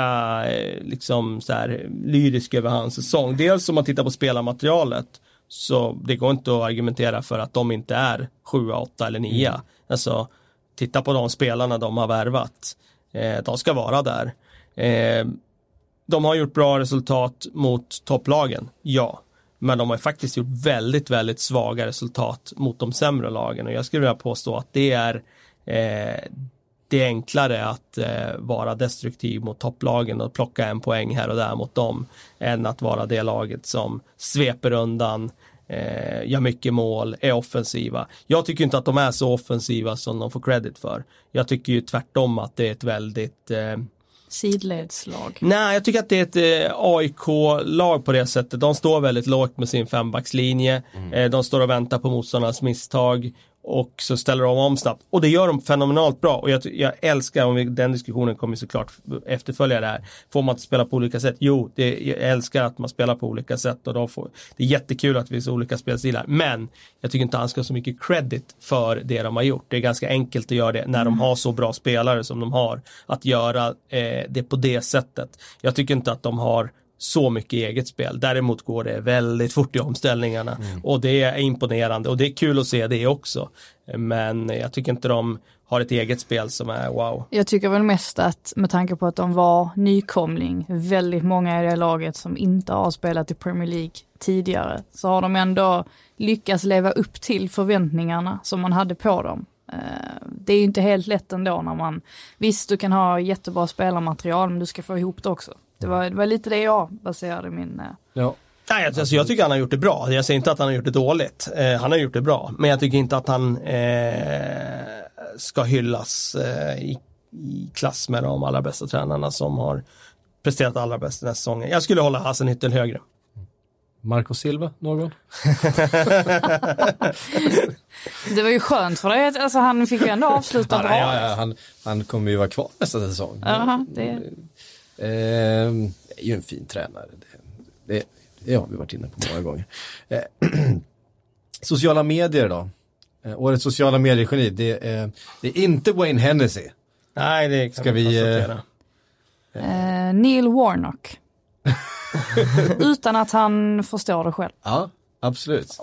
eh, liksom så här lyrisk över hans säsong. Dels om man tittar på spelarmaterialet så det går inte att argumentera för att de inte är 7, 8 eller 9. Alltså titta på de spelarna de har värvat. Eh, de ska vara där. Eh, de har gjort bra resultat mot topplagen, ja. Men de har faktiskt gjort väldigt, väldigt svaga resultat mot de sämre lagen och jag skulle vilja påstå att det är eh, det är enklare att eh, vara destruktiv mot topplagen och plocka en poäng här och där mot dem än att vara det laget som sveper undan, eh, gör mycket mål, är offensiva. Jag tycker inte att de är så offensiva som de får credit för. Jag tycker ju tvärtom att det är ett väldigt eh, Sidledslag. Nej, jag tycker att det är ett eh, AIK-lag på det sättet. De står väldigt lågt med sin fembackslinje. Eh, de står och väntar på motståndarnas misstag och så ställer de om snabbt. Och det gör de fenomenalt bra. Och jag, jag älskar, om vi, den diskussionen kommer såklart efterfölja det här. Får man inte spela på olika sätt? Jo, det, jag älskar att man spelar på olika sätt. Och de får, det är jättekul att vi ser olika spelstilar. Men jag tycker inte han ska ha så mycket credit för det de har gjort. Det är ganska enkelt att göra det när de har så bra spelare som de har. Att göra eh, det på det sättet. Jag tycker inte att de har så mycket eget spel. Däremot går det väldigt fort i omställningarna och det är imponerande och det är kul att se det också. Men jag tycker inte de har ett eget spel som är wow. Jag tycker väl mest att med tanke på att de var nykomling, väldigt många i det laget som inte har spelat i Premier League tidigare, så har de ändå lyckats leva upp till förväntningarna som man hade på dem. Eh, Det är ju inte helt lätt ändå när man, visst du kan ha jättebra spelarmaterial men du ska få ihop det också. Det var, det var lite det jag baserade min... eh, Ja. Nej, alltså, jag tycker han har gjort det bra. Jag säger inte att han har gjort det dåligt. Eh, han har gjort det bra. Men jag tycker inte att han eh, ska hyllas eh, i, i klass med de allra bästa tränarna som har presterat allra bäst den här säsongen. Jag skulle hålla Hasenhüttel högre. Marco Silva, någon? Det var ju skönt för dig, alltså han fick ju ändå avsluta Ja, bra. ja, ja, han, han kommer ju vara kvar nästa säsong. Jaha, det... Eh, är ju en fin tränare. Det, det, det har vi varit inne på många gånger. Eh, sociala medier då? Eh, årets sociala medier-geni, det, är- det är inte Wayne Hennessy. Nej, det kan Ska vi konstatera. Eh, Neil Warnock. Utan att han förstår det själv. Ja, absolut.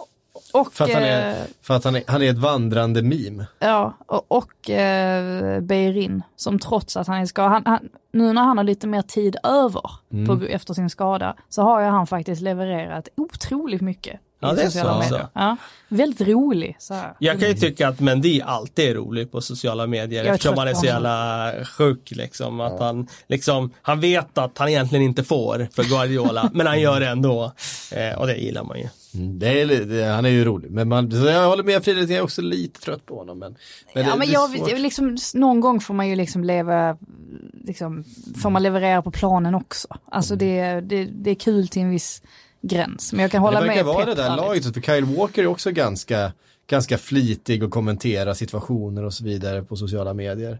Och, För att han eh, är, för att han är, han är ett vandrande meme. Ja, och, och eh, Beirin som trots att han är skadad, han, han, nu när han har lite mer tid över Mm. på, efter sin skada så har ju han faktiskt levererat otroligt mycket Ja, det är sociala så. medier. Ja, väldigt rolig. Så här. Jag kan ju tycka att Mendy alltid är rolig på sociala medier Jag eftersom han är så jävla sjuk liksom. Att han, liksom. Han vet att han egentligen inte får för Guardiola, men han gör det ändå. Eh, och det gillar man ju. Mm, Det är, det, han är ju rolig, men man, jag håller med Frida, jag är också lite trött på honom. Men, men ja, det, men jag, liksom, någon gång får man ju liksom leva, liksom, får man leverera på planen också. Alltså det, det, det är kul till en viss gräns. Men jag kan hålla det med verkar vara det där laget, för Kyle Walker är också ganska, ganska flitig och kommenterar situationer och så vidare på sociala medier.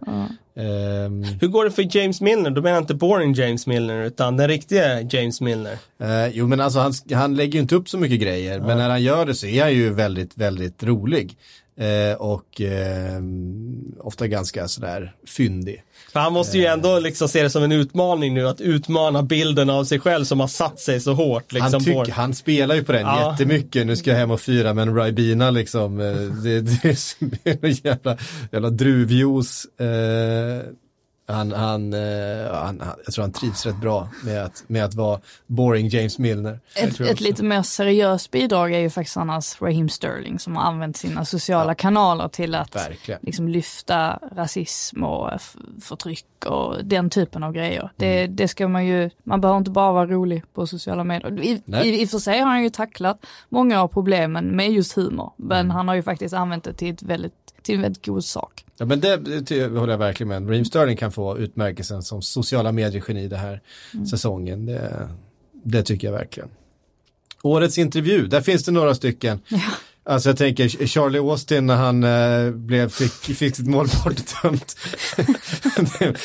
Ehm, Hur går det för James Milner? Då menar jag inte boring James Milner utan den riktiga James Milner. eh, jo men alltså han, han lägger ju inte upp så mycket grejer, men när han gör det så är han ju väldigt, väldigt rolig. Eh, och ehm, ofta ganska sådär fyndig. För han måste ju ändå liksom se det som en utmaning nu att utmana bilden av sig själv som har satt sig så hårt. Liksom, han, tycker, han spelar ju på den Ja. jättemycket. Nu ska jag hem och fira med en Ribena liksom. Eh, Det, det är en jävla, jävla druvjuice. Eh, han, han, eh, han, han, jag tror han trivs rätt bra med att, med att vara boring James Milner. Ett, ett lite mer seriöst bidrag är ju faktiskt annars Raheem Sterling som har använt sina sociala kanaler till att Verkligen. liksom lyfta rasism och förtryck och den typen av grejer. Det, Mm. det ska man ju, man behöver inte bara vara rolig på sociala medier. I, I och för sig har han ju tacklat många av problemen med just humor, men Mm. han har ju faktiskt använt det till, ett väldigt, till en väldigt god sak. Ja men det, det håller jag verkligen med. Raheem Sterling kan få utmärkelsen som sociala medier-geni den här Mm. säsongen. Det, det tycker jag verkligen. Årets intervju, där finns det några stycken. Alltså jag tänker Charlie Austin när han eh, blev, fick, fick sitt mål bortdömt.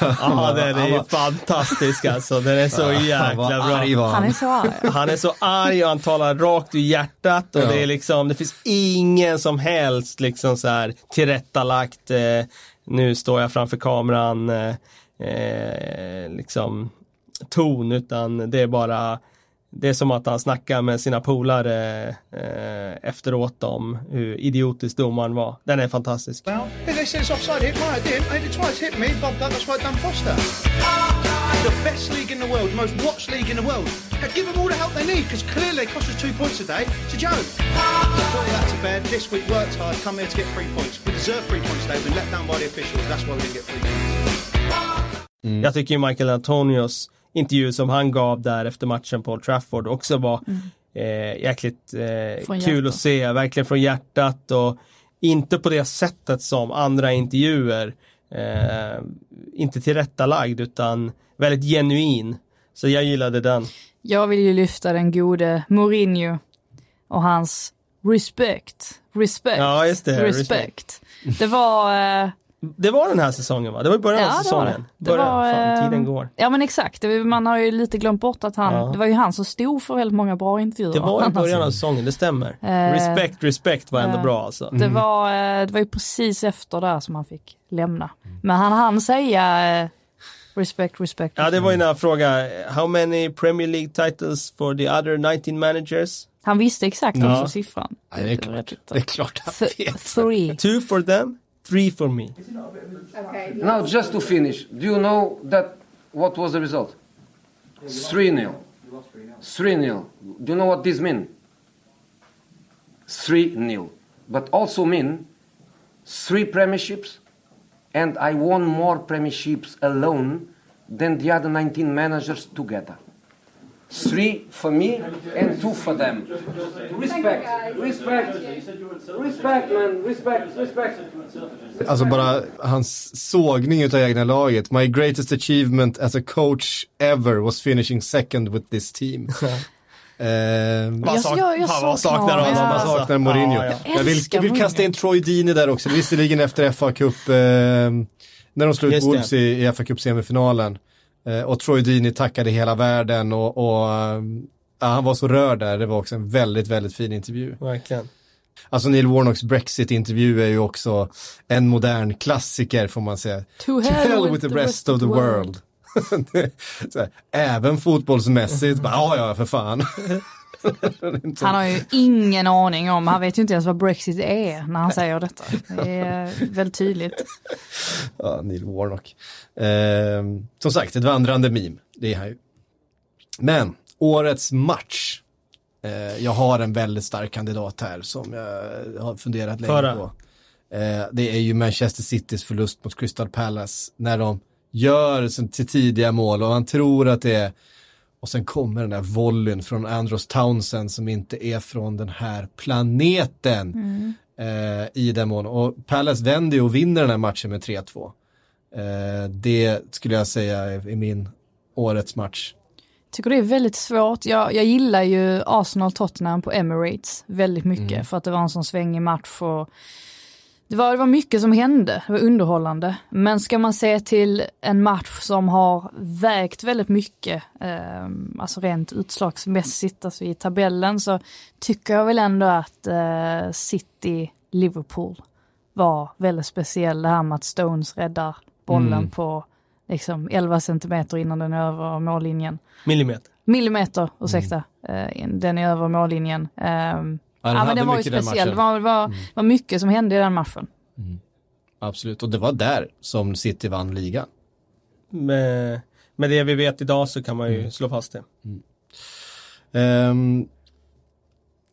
Ja, den är ju fantastisk alltså. Den är så Ja, jäkla bra. arg var han. Han är så arg. Han är så arg och han talar rakt ur hjärtat och Ja. det är liksom, det finns ingen som helst liksom så här tillrättalagt, eh, nu står jag framför kameran, eh, eh, liksom ton, utan det är bara, det är som att han snackar med sina polare eh, efteråt om hur idiotisk domaren var. Den är fantastisk. Well, they said it's offside. Hit my, I didn't. They tried to hit me. Bob Douglas right done Foster. The best league in the world, the most watched league in the world. Give them all the help they need because clearly they cost us two points today. It's a joke. Put all that to bed. This week worked hard. Come here to get three points. We deserve three points today. We've been let down by the officials. That's why we didn't get three points. Jag tycker ju Michael Antonios intervju som han gav där efter matchen på Old Trafford också var eh, jäkligt eh, kul att se, verkligen från hjärtat och inte på det sättet som andra intervjuer. Eh, inte tillrättalagd utan väldigt genuin. Så jag gillade den. Jag vill ju lyfta den gode Mourinho och hans respect. Respect. Ja, just det, Respect. Det var... eh, Det var den här säsongen va? Det var i början av Ja, det var säsongen. det. Det Början, var, fan, eh, tiden går. Ja men exakt, man har ju lite glömt bort att han, Ja. det var ju han som stod för väldigt många bra intervjuer. Det var i början av säsongen, det stämmer. Eh, respect, respect var ändå eh, bra alltså. Det var, eh, det var ju precis efter där som han fick lämna. Men han hann säga eh, respect, respect. Ja, det var ju jag frågade, how many Premier League titles for the other 19 managers? Han visste exakt Ja. också siffran. Ja, det, är klart, det är klart han vet. three. Two for them, three for me. Now, just to finish, do you know that what was the result? 3 0. 3 0. Do you know what this means? 3 0. But also mean three premierships, and I won more premierships alone than the other 19 managers together. Three for me and two for them. Respect, respect, respect, man, respect, respect. Alltså bara hans sågning utav egna laget. My greatest achievement as a coach ever was finishing second with this team. Eh, sak- jag- saknar saknar honom. Man saknar Mourinho. Ja, ja. Jag vill, jag vill kasta in Troy Deeney där också, visserligen efter FA Cup, eh, när de slog ut. Wolves i, i FA Cup semifinalen. Eh, och Troy Deeney tackade hela världen och, och eh, ja, han var så rörd där, det var också en väldigt, väldigt fin intervju. Verkligen. Alltså Neil Warnocks Brexit-intervju är ju också en modern klassiker får man säga. To hell with the rest of the world. här, även fotbollsmässigt, bara, ja ja för fan. Han har ju ingen aning om, han vet ju inte ens vad Brexit är när han säger detta. Det är väldigt tydligt. Ja, Neil Warnock. Eh, som sagt, ett vandrande meme. Det är han ju. Men, årets match. Eh, jag har en väldigt stark kandidat här som jag har funderat länge Föra. på. Eh, det är ju Manchester Citys förlust mot Crystal Palace. När de gör till tidiga mål och man tror att det är och sen kommer den där volleyn från Andros Townsend som inte är från den här planeten Mm. eh, i den mån. Och Palace vänder ju och vinner den här matchen med 3-2. Eh, det skulle jag säga är min årets match. Tycker det är väldigt svårt. Jag, jag gillar ju Arsenal-Tottenham på Emirates väldigt mycket Mm. för att det var en sån svängig match och det var, det var mycket som hände, det var underhållande. Men ska man se till en match som har vägt väldigt mycket, eh, alltså rent utslagsmässigt, alltså i tabellen, så tycker jag väl ändå att eh, City-Liverpool var väldigt speciell. Det här med att Stones räddar bollen Mm. på liksom 11 centimeter innan den är över mållinjen. Millimeter. Millimeter, ursäkta. Eh, den är över mållinjen. Ehm, ja, hade men den var ju den speciell. Det var, det var, det var mycket som hände i den matchen. Absolut, och det var där som City vann ligan. Med, med det vi vet idag så kan man Mm. ju slå fast det. Ehm,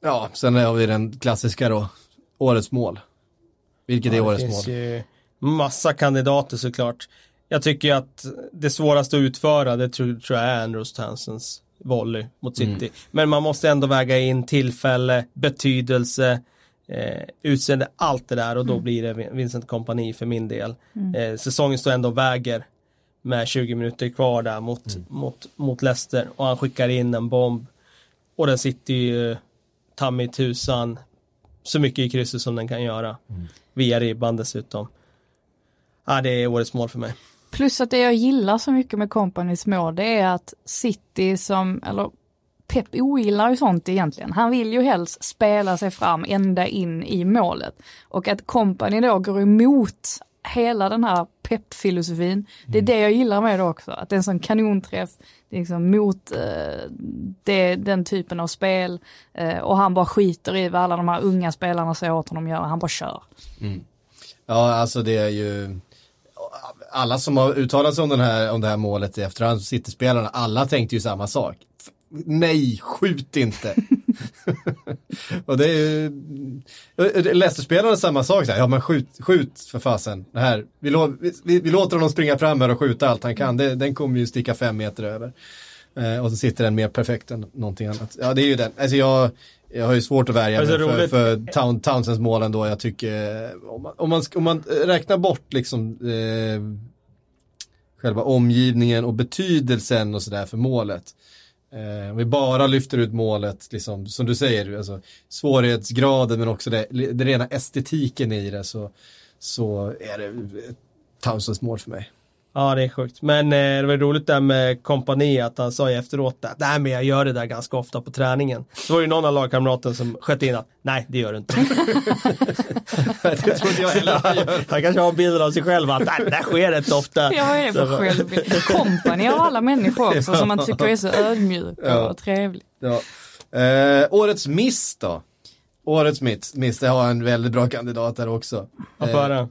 ja, sen har vi den klassiska då, årets mål. Vilket är Ja, årets det mål? finns ju massa kandidater såklart. Jag tycker att det svåraste att utföra, det tror, tror jag är Andrews Tansens volley mot City. Mm. Men man måste ändå väga in tillfälle, betydelse, eh, utseende, allt det där och då Mm. blir det Vin- Vincent Kompani för min del. Mm. Eh, säsongen står ändå och väger med 20 minuter kvar där mot, mot, mot Leicester och han skickar in en bomb och den sitter ju ta mig tusan så mycket i krysset som den kan göra. Via ribban dessutom. Ja, det är årets mål för mig. Plus att det jag gillar så mycket med Companys mål, det är att City som, eller Pep ogillar ju sånt egentligen. Han vill ju helst spela sig fram ända in i målet. Och att Company då går emot hela den här Pep-filosofin, det är det jag gillar med det också. Att det är en sån kanonträff, det är liksom mot eh, det, den typen av spel. Eh, och han bara skiter i vad alla de här unga spelarna säger åt honom att göra, han bara kör. Mm. Ja, alltså det är ju alla som har uttalat sig om, den här, om det här målet i efterhand, City-spelarna, alla tänkte ju samma sak. Nej, skjut inte. och det är ju, Leicester-spelarna samma sak, så här, ja men skjut, skjut för fasen. Det här, vi, lo, vi, vi låter honom springa fram här och skjuta allt han kan, det, den kommer ju sticka fem meter över. Eh, och så sitter den mer perfekt än någonting annat. Ja, det är ju den. Alltså jag, jag har ju svårt att värja mig så för, för Town, Townsends mål ändå. Jag tycker, eh, om man, om man, om man räknar bort liksom eh, själva omgivningen och betydelsen och sådär för målet. Eh, om vi bara lyfter ut målet, liksom, som du säger, alltså, svårighetsgraden men också det, det rena estetiken i det så, så är det eh, Townsends mål för mig. Ja, det är sjukt. Men eh, det var roligt där med kompani att han sa ju efteråt att nej men jag gör det där ganska ofta på träningen. Så var det ju någon av lagkamraterna som sköt in att nej det gör du inte. det tror inte jag heller han. Han kanske har bilden av sig själv att nej, det där sker rätt ofta. Ja, vad är för självbild? Company av alla människor också som man tycker är så ödmjuk Ja. och trevlig. Ja. Eh, årets miss då? Årets miss, miss, det har en väldigt bra kandidat där också. Få höra. eh,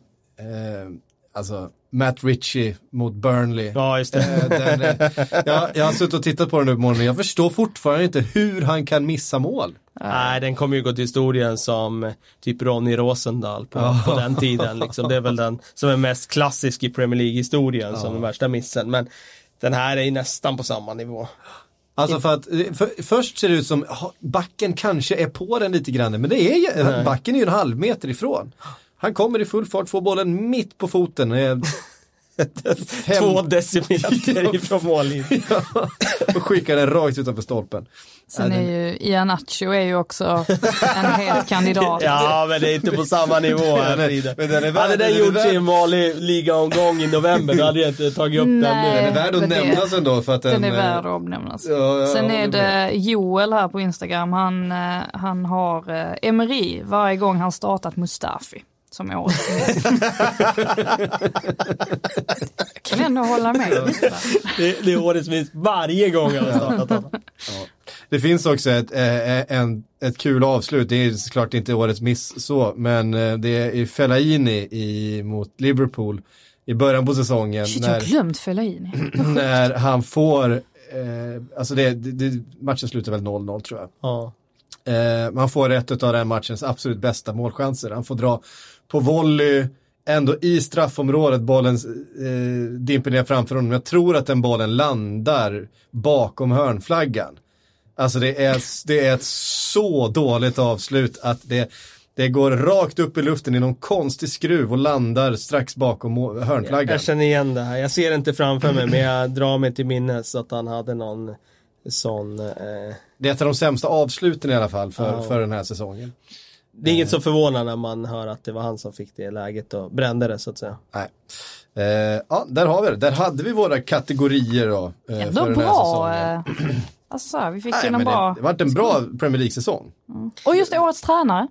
alltså, Matt Ritchie mot Burnley. Ja, just det. Eh, den, eh, jag, jag har suttit och tittat på den nu på morgonen, jag förstår fortfarande inte hur han kan missa mål. Nej, den kommer ju gå till historien som typ Ronny Rosendahl på, Ja. på den tiden. Liksom. Det är väl den som är mest klassisk i Premier League-historien som Ja. den värsta missen. Men den här är ju nästan på samma nivå. Alltså för att, eh, för, först ser det ut som, backen kanske är på den lite grann, men det är ju, Nej. backen är ju en halv meter ifrån. Han kommer i full fart, får bollen mitt på foten. Eh, Två decimeter ifrån mållinjen. och skickar den rakt utanför stolpen. Sen Nej, är ju Ianacho är ju också en het kandidat. Ja, men det är inte på samma nivå här Men- den är värd- Hade den den gjort sin vanlig ligaomgång i november, då hade jag inte tagit upp den nu. Nej, Den är värd att det- nämnas ändå för att den... Den är eh, värd att omnämnas. Ja, jag Sen är det Joel här på Instagram, han, eh, han har eh, Emery varje gång han startat Mustafi som årets miss. Jag kan ändå hålla med. Det, det är årets minst varje gång jag har startat honom. Det finns också ett, eh, en, ett kul avslut, det är såklart inte årets miss så, men eh, det är Fellaini i, mot Liverpool i början på säsongen. Shit, jag har när, glömt Fellaini. när han får, eh, alltså det, det, det, matchen slutar väl 0-0 tror jag. Ja. Eh, man får ett av den matchens absolut bästa målchanser. Han får dra på volley, ändå i straffområdet, bollen eh, dimper ner framför honom. Jag tror att den bollen landar bakom hörnflaggan. Alltså det är, det är ett så dåligt avslut att det, det går rakt upp i luften i någon konstig skruv och landar strax bakom hörnflaggan. Jag känner igen det här. Jag ser det inte framför mig, men jag drar mig till minnes att han hade någon sån... Eh, det är ett av de sämsta avsluten i alla fall för, Ja. för den här säsongen. det är inget som förvånar när man hör att det var han som fick det läget och brände det så att säga. Nej. Eh, ja, där har vi det. Där hade vi våra kategorier då. Eh, Ändå bra. eh, Alltså vi fick Nej, ju en bra. det, det var en bra Premier League-säsong. Och just det, årets tränare.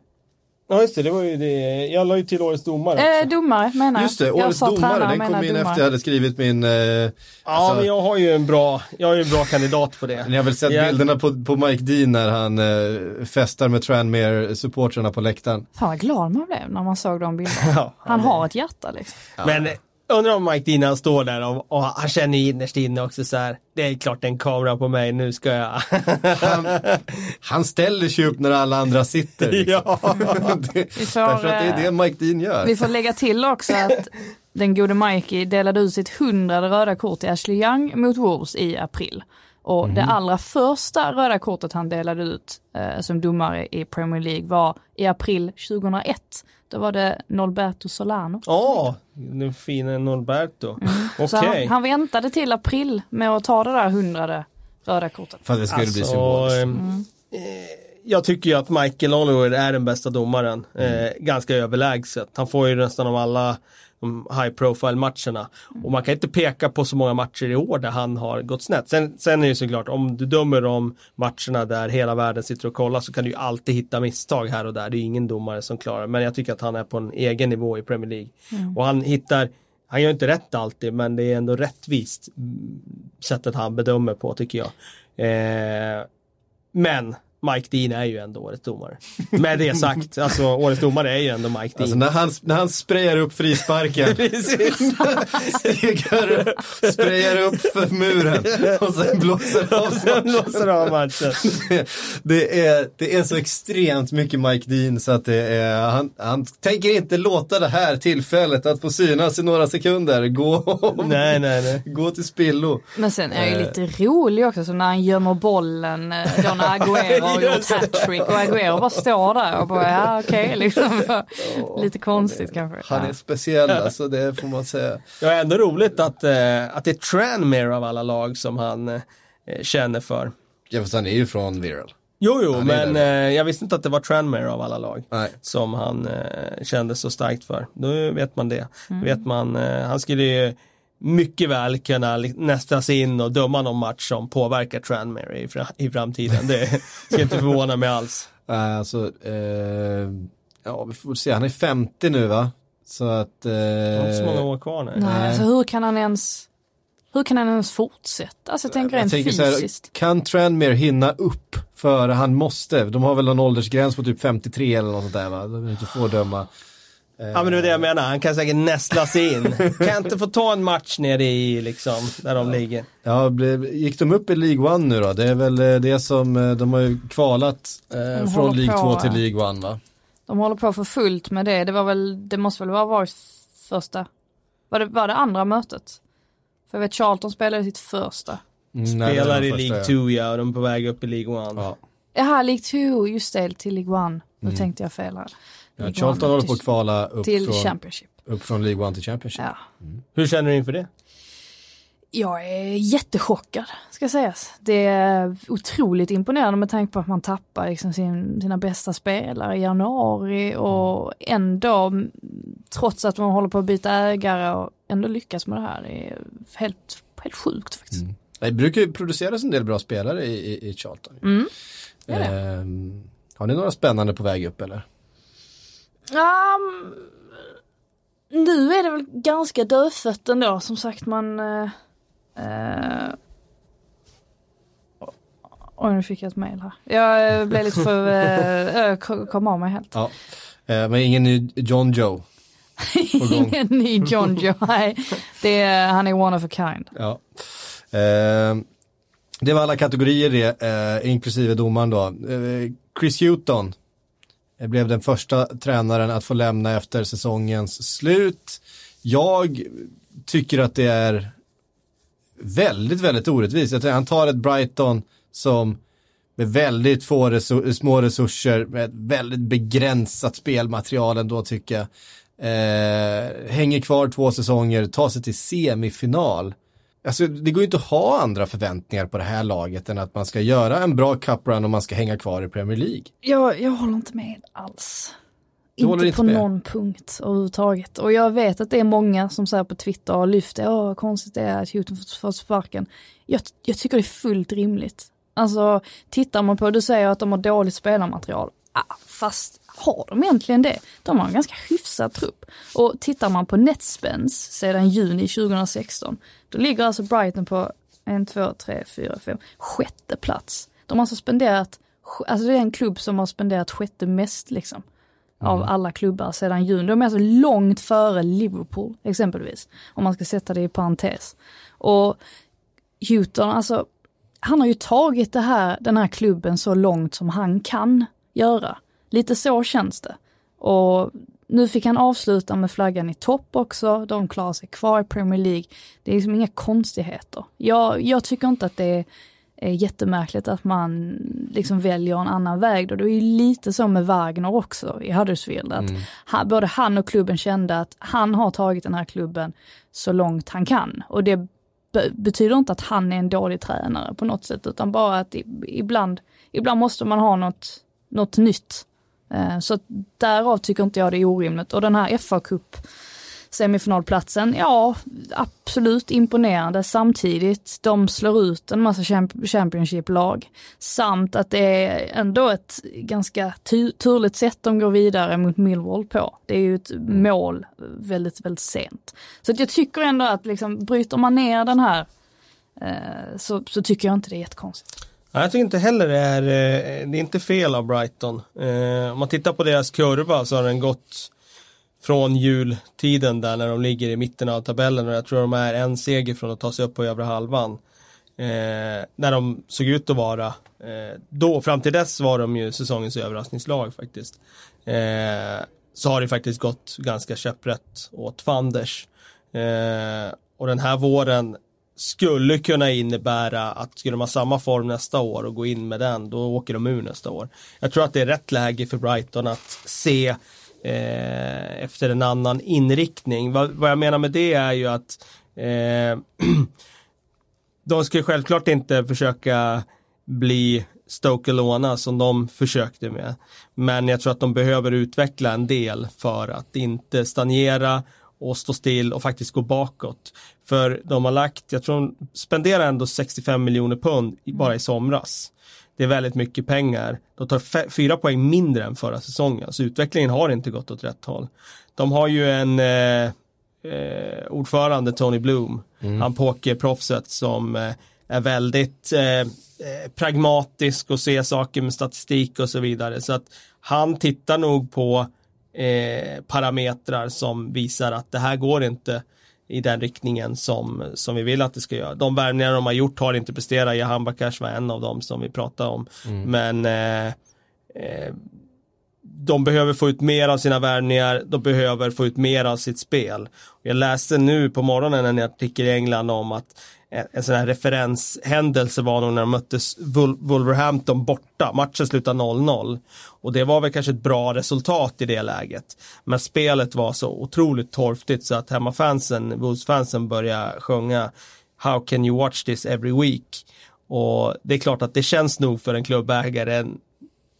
Ja just det, det var ju det. Jag la ju till årets domare. Eh, domare menar jag. Just det, jag årets sa domare, tränare, den kom in domare. efter jag hade skrivit min... Eh, Ja, alltså, men jag har ju en bra, jag har ju en bra kandidat på det. Ni har väl sett Jag- bilderna på, på Mike Dean när han eh, festar med Tranmere-supportrarna på läktaren. Fan vad glad man blev när man såg de bilderna. Ja, Han har ett hjärta liksom. Men undrar om Mike han står där och, och han känner innerst inne också så här. Det är klart en kamera på mig, nu ska jag. Han, han ställer sig upp när alla andra sitter. Liksom. ja. det, Vi får, därför att det är det Mike Dean gör. Vi får lägga till också att den gode Mikey delade ut sitt hundrade röda kort till Ashley Young mot Wolves i april. Och det allra första röda kortet han delade ut eh, som domare i Premier League var i april 2001. Då var det Norberto Solano. Ja, den fina Norberto. Så Okej. han, han väntade till april med att ta det där hundrade röda kortet. För att det skulle bli Alltså, symboliskt. ehm, eh, Jag tycker ju att Michael Oliver är den bästa domaren. Eh, ganska överlägset. Han får ju nästan av alla de high profile matcherna. Och man kan inte peka på så många matcher i år där han har gått snett. Sen, sen är det såklart, om du dömer de matcherna där hela världen sitter och kollar så kan du ju alltid hitta misstag här och där. Det är ingen domare som klarar Men jag tycker att han är på en egen nivå i Premier League. Och han hittar han gör inte rätt alltid men det är ändå rättvist mm, sättet han bedömer på tycker jag. Eh, men Mike Dean är ju ändå årets domare. Med det sagt, alltså årets domare är ju ändå Mike Dean. Alltså när han, när han sprayar upp frisparken, stegar upp, sprayar upp för muren och sen blåser av Sen blåser av matchen. det, det, är, det är så extremt mycket Mike Dean så att det är, han, han tänker inte låta det här tillfället att få synas i några sekunder gå, Nej, nej, nej. gå till spillo. Men sen är jag ju Eh. lite rolig också, så när han gömmer bollen, eh, då när Agüero har gjort hattrick och Agüero bara står där och bara, ja okej, liksom. lite konstigt kanske. Han är speciell alltså, det får man säga. Ja, ändå roligt att, eh, att det är Tranmere av alla lag som han eh, känner för. Ja fast han är ju från Viral. Jo, jo, Han är men eh, jag visste inte att det var Tranmere av alla lag Nej. som han kände så starkt för. Då vet man det. Vet man, han skulle ju mycket väl kunna li- nästa sig in och döma någon match som påverkar Tranmere i, fra- i framtiden. Det ska inte förvåna mig alls. Nej, alltså, eh, ja vi får se, han är 50 nu va? Så att... Eh, Det har inte så många år kvar nu. Nej, alltså hur kan han ens, hur kan han ens fortsätta? Alltså jag tänker rent tänker så här, fysiskt. kan Tranmere hinna upp för han måste? De har väl någon åldersgräns på typ 53 eller något sånt där va? De inte får döma. Ja men det är det jag menar, han kan säkert nästla sig in. kan inte få ta en match nere i liksom, där de ligger. Ja, blev, gick de upp i League One nu då? Det är väl eh, det som, eh, de har ju kvalat eh, från League på, 2 till eh, League One va? De håller på för fullt med det. Det var väl, det måste väl vara varit första, var det, var det andra mötet? För jag vet Charlton spelade sitt första. Mm, var i League ja. 2 ja, och de är på väg upp i League 1. Ja. Jaha, League 2, just det, till League 1. Nu Mm. tänkte jag fel här. Ja, Charlton håller på att till- kvala upp Till från, Championship. Upp från League One till Championship. Ja. Hur känner du inför det? Jag är jättechockad, ska sägas. Det är otroligt imponerande med tanke på att man tappar liksom sin, sina bästa spelare i januari och ändå, trots att man håller på att byta ägare och ändå lyckas med det här. Det är helt, helt sjukt faktiskt. Mm. Det brukar ju produceras en del bra spelare i, i, i Charlton. Mm. Ehm, har ni några spännande på väg upp eller? Um, nu är det väl ganska dödfött ändå, som sagt man... Uh, uh, Oj, nu fick jag ett mail här. Jag uh, blev lite för... Jag kom av mig helt. Ja. Eh, men ingen ny John Joe? Ingen ny John Joe, nej. Det är, han är one of a kind. Ja. Det var alla kategorier det, eh, inklusive domaren då. Eh, Chris Hewton eh, blev den första tränaren att få lämna efter säsongens slut. Jag tycker att det är väldigt, väldigt orättvist. Jag tror han tar ett Brighton som med väldigt få resurs små resurser, med ett väldigt begränsat spelmaterial ändå tycker jag. Eh, hänger kvar två säsonger, tar sig till semifinal. Alltså det går ju inte att ha andra förväntningar på det här laget än att man ska göra en bra cuprun om man ska hänga kvar i Premier League. Jag, jag håller inte med alls. Inte inte på med? någon punkt överhuvudtaget. Och jag vet att det är många som säger på Twitter och lyfter, åh vad konstigt det är att Houghton får sparken. Jag, jag tycker det är fullt rimligt. Alltså tittar man på, du säger att de har dåligt spelarmaterial. Ah, fast har de egentligen det? De har en ganska hyfsad trupp. Och tittar man på netspends sedan juni 2016, då ligger alltså Brighton på 1, 2, 3, 4, 5, sjätte plats. De har alltså spenderat, alltså det är en klubb som har spenderat sjätte mest liksom av alla klubbar sedan juni. De är alltså långt före Liverpool exempelvis, om man ska sätta det i parentes. Och Houghton, alltså, han har ju tagit det här, den här klubben så långt som han kan göra. Lite så känns det. Och nu fick han avsluta med flaggan i topp också, de klarar sig kvar i Premier League. Det är liksom inga konstigheter. Jag, jag tycker inte att det är är jättemärkligt att man liksom väljer en annan väg då. Det är ju lite så med Wagner också i Huddersfield. Att Mm. han, både han och klubben kände att han har tagit den här klubben så långt han kan. Och det be- betyder inte att han är en dålig tränare på något sätt, utan bara att ibland, ibland måste man ha något, något nytt. Eh, så därav tycker inte jag det är orimligt. Och den här FA Cup semifinalplatsen, ja absolut imponerande samtidigt. De slår ut en massa Championship-lag. Samt att det är ändå ett ganska turligt sätt de går vidare mot Millwall på. Det är ju ett mål väldigt, väldigt sent. Så att jag tycker ändå att liksom, bryter man ner den här eh, så, så tycker jag inte det är jättekonstigt. Jag tycker inte heller det är, eh, det är inte fel av Brighton. Eh, om man tittar på deras kurva så har den gått från jultiden där när de ligger i mitten av tabellen och jag tror de är en seger från att ta sig upp på övre halvan. Eh, när de såg ut att vara, eh, då fram till dess var de ju säsongens överraskningslag faktiskt. Eh, så har det faktiskt gått ganska käpprätt åt Fanders. Eh, och den här våren skulle kunna innebära att skulle de ha samma form nästa år och gå in med den, då åker de ur nästa år. Jag tror att det är rätt läge för Brighton att se eh, efter en annan inriktning. Vad, vad jag menar med det är ju att eh, de ska självklart inte försöka bli Stoke Alona som de försökte med. Men jag tror att de behöver utveckla en del för att inte stagnera och stå still och faktiskt gå bakåt. För de har lagt, jag tror de spenderar ändå 65 miljoner pund bara i somras. Det är väldigt mycket pengar. De tar fyra poäng mindre än förra säsongen, så utvecklingen har inte gått åt rätt håll. De har ju en eh, eh, ordförande, Tony Bloom, han pokerproffset som eh, är väldigt eh, eh, pragmatisk och ser saker med statistik och så vidare. Så att han tittar nog på eh, parametrar som visar att det här går inte i den riktningen som, som vi vill att det ska göra. De värvningar de har gjort har inte presterat. Jahan Bakash var en av dem som vi pratade om. Mm. Men eh, eh, de behöver få ut mer av sina värvningar, de behöver få ut mer av sitt spel. Jag läste nu på morgonen en artikel i England om att en, sån här referenshändelse var nog när de möttes Wolverhampton borta. Matchen slutade 0-0. Och det var väl kanske ett bra resultat i det läget. Men spelet var så otroligt torftigt så att hemmafansen, Wolves-fansen började sjunga How can you watch this every week? Och det är klart att det känns nog för en klubbägare